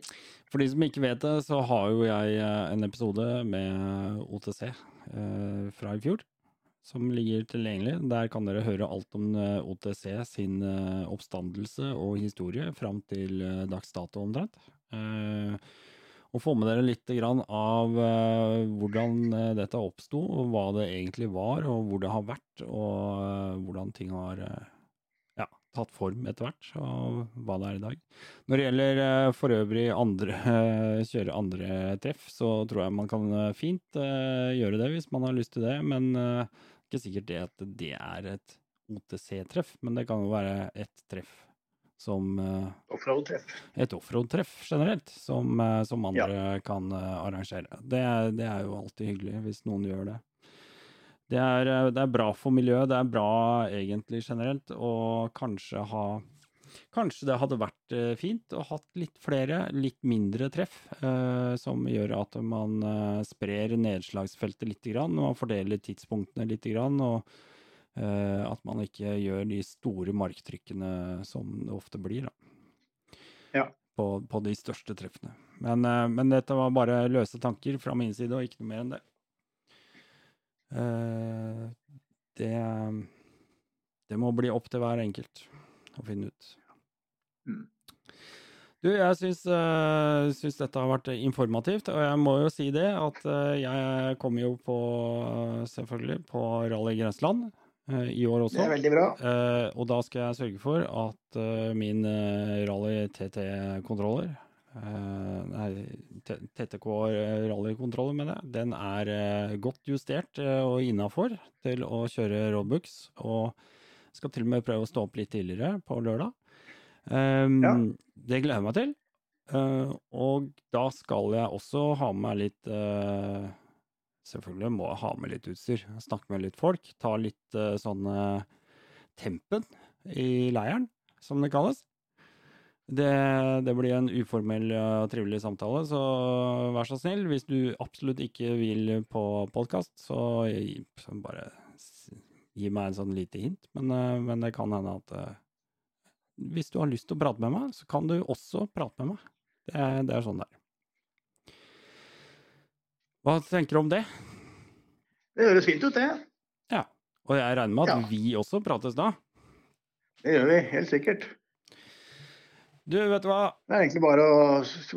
For de som ikke vet det, så har jo jeg eh, en episode med OTC eh, fra i fjor. Som ligger tilgjengelig. Der kan dere høre alt om eh, OTC sin eh, oppstandelse og historie fram til dags dato omtrent. Eh, og få med dere litt av hvordan dette oppsto, og hva det egentlig var, og hvor det har vært, og hvordan ting har tatt form etter hvert, og hva det er i dag. Når det gjelder uh, for øvrig andre, uh, kjøre andre treff, så tror jeg man kan uh, fint gjøre det hvis man har lyst til det, men ikke sikkert det at det er et OTC-treff, men det kan jo være et treff som Offroad-treff. Et offroad-treff generelt, som, som andre ja. kan arrangere. Det, det er jo alltid hyggelig hvis noen gjør det. Det er, eh, det er, bra for miljøet, det er bra egentlig generelt, og kanskje ha Kanskje det hadde vært eh, fint å hatt litt flere, litt mindre treff, eh, som gjør at man eh, sprer nedslagsfeltet litt, grann, og fordeler tidspunktene litt, grann, og eh, at man ikke gjør de store marktrykkene som det ofte blir. Da. Ja. På, på, de største treffene. Men, eh, men dette var bare løse tanker fra min side, og ikke noe mer enn det. Eh, det Det må bli opp til hver enkelt å finne ut. Mm. Du, jeg syns, uh, syns, dette har vært informativt, og jeg må jo si det at uh, jeg kommer jo på, selvfølgelig, på Rally Grenseland i år også. Det er veldig bra. og da skal jeg sørge for at min Rally TT-kontroller TTK rallykontroller, mener jeg. Den er eh, godt justert eh, og innafor til å kjøre roadbooks. Og skal til og med prøve å stå opp litt tidligere på lørdag. Um, Ja. Det gleder jeg meg til. Eh, og da skal jeg også ha med litt eh, Selvfølgelig må jeg ha med litt utstyr. Snakke med litt folk. Ta litt sånn eh, tempen i leiren, som det kalles. Det, det blir en uformell og trivelig samtale, så vær så snill. Hvis du absolutt ikke vil på podkast, så bare gi meg en sånn lite hint. Men, eh, men det kan hende at eh, hvis du har lyst til å prate med meg, så kan du også prate med meg. Det er, det er sånn det er. Hva tenker du om det? Det høres fint ut, det. Ja. Og jeg regner med at Ja. vi også prates da. Det gjør vi, helt sikkert. Du, vet du hva? Det er egentlig bare å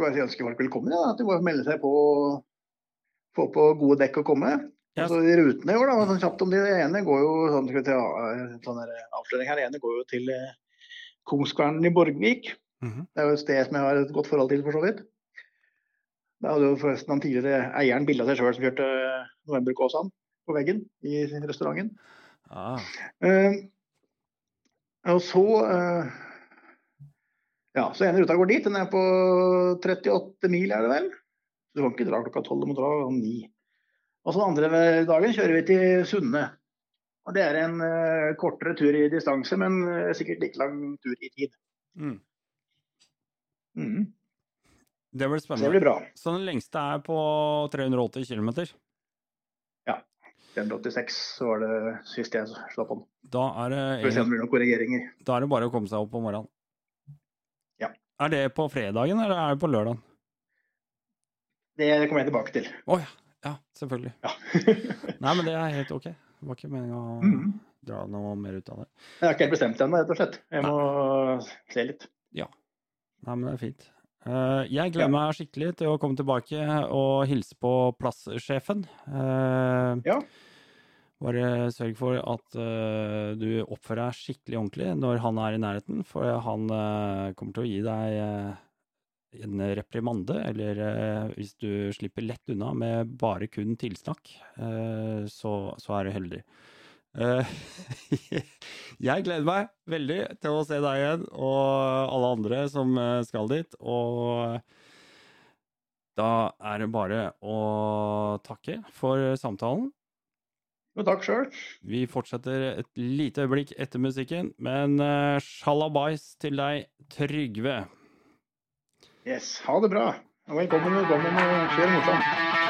bare ønske folk velkommen. Ja, at de bare melder seg på og få på gode dekk og komme. Ja. Altså, de rutene i år, da, sånn kjapt om de det ene går jo sånn, skal vi ta, eh, sånn der avsløring her, det ene går jo til eh, Kongskvernen i Borgvik. Mhm. Det er jo et sted som jeg har et godt forhold til, for så vidt. Da hadde jo forresten han tidligere eieren bilde av seg sjøl som kjørte Novemberkåsan på veggen i restauranten. Ah, Eh, og så eh, Ja, så ene ruta går dit. Den er på 38 mil, er det vel? Så du kan ikke dra klokka tolv, du må dra ni. Og så den andre dagen kjører vi til Sunne. Og det er en uh, kortere tur i distanse, men uh, sikkert like lang tur i tid. mm. Mm. Det blir Så det blir bra. Så den lengste er på 380 km. 186 så var det sist jeg slapp på. Da er det, om korrigeringer. da er det bare å komme seg opp om morgenen. Er det på fredagen, eller er det på lørdagen? Det kommer jeg tilbake til. Å ja. Ja, selvfølgelig. Ja. *laughs* Nei, men det er helt ok. Det var ikke meninga å mm. dra noe mer ut av det. Jeg har ikke helt bestemt ennå, rett og slett. Jeg må se litt. Ja. Nei, men det er fint. Eh, jeg gleder meg skikkelig til å komme tilbake og hilse på plasssjefen. Eh, Ja. Bare sørg for at uh, du oppfører deg skikkelig ordentlig når han er i nærheten, for han uh, kommer til å gi deg uh, en reprimande, eller hvis du slipper lett unna med bare kun tilsnakk, så, så er du heldig. *laughs* Jeg gleder meg veldig til å se deg igjen, og alle andre som skal dit. Og da er det bare å takke for samtalen. Jo, takk sjøl. Vi fortsetter et lite øyeblikk etter musikken, men uh, sjalabais til deg, Trygve. Yes, ha det bra. Og velkommen, velkommen og kjør morsomt.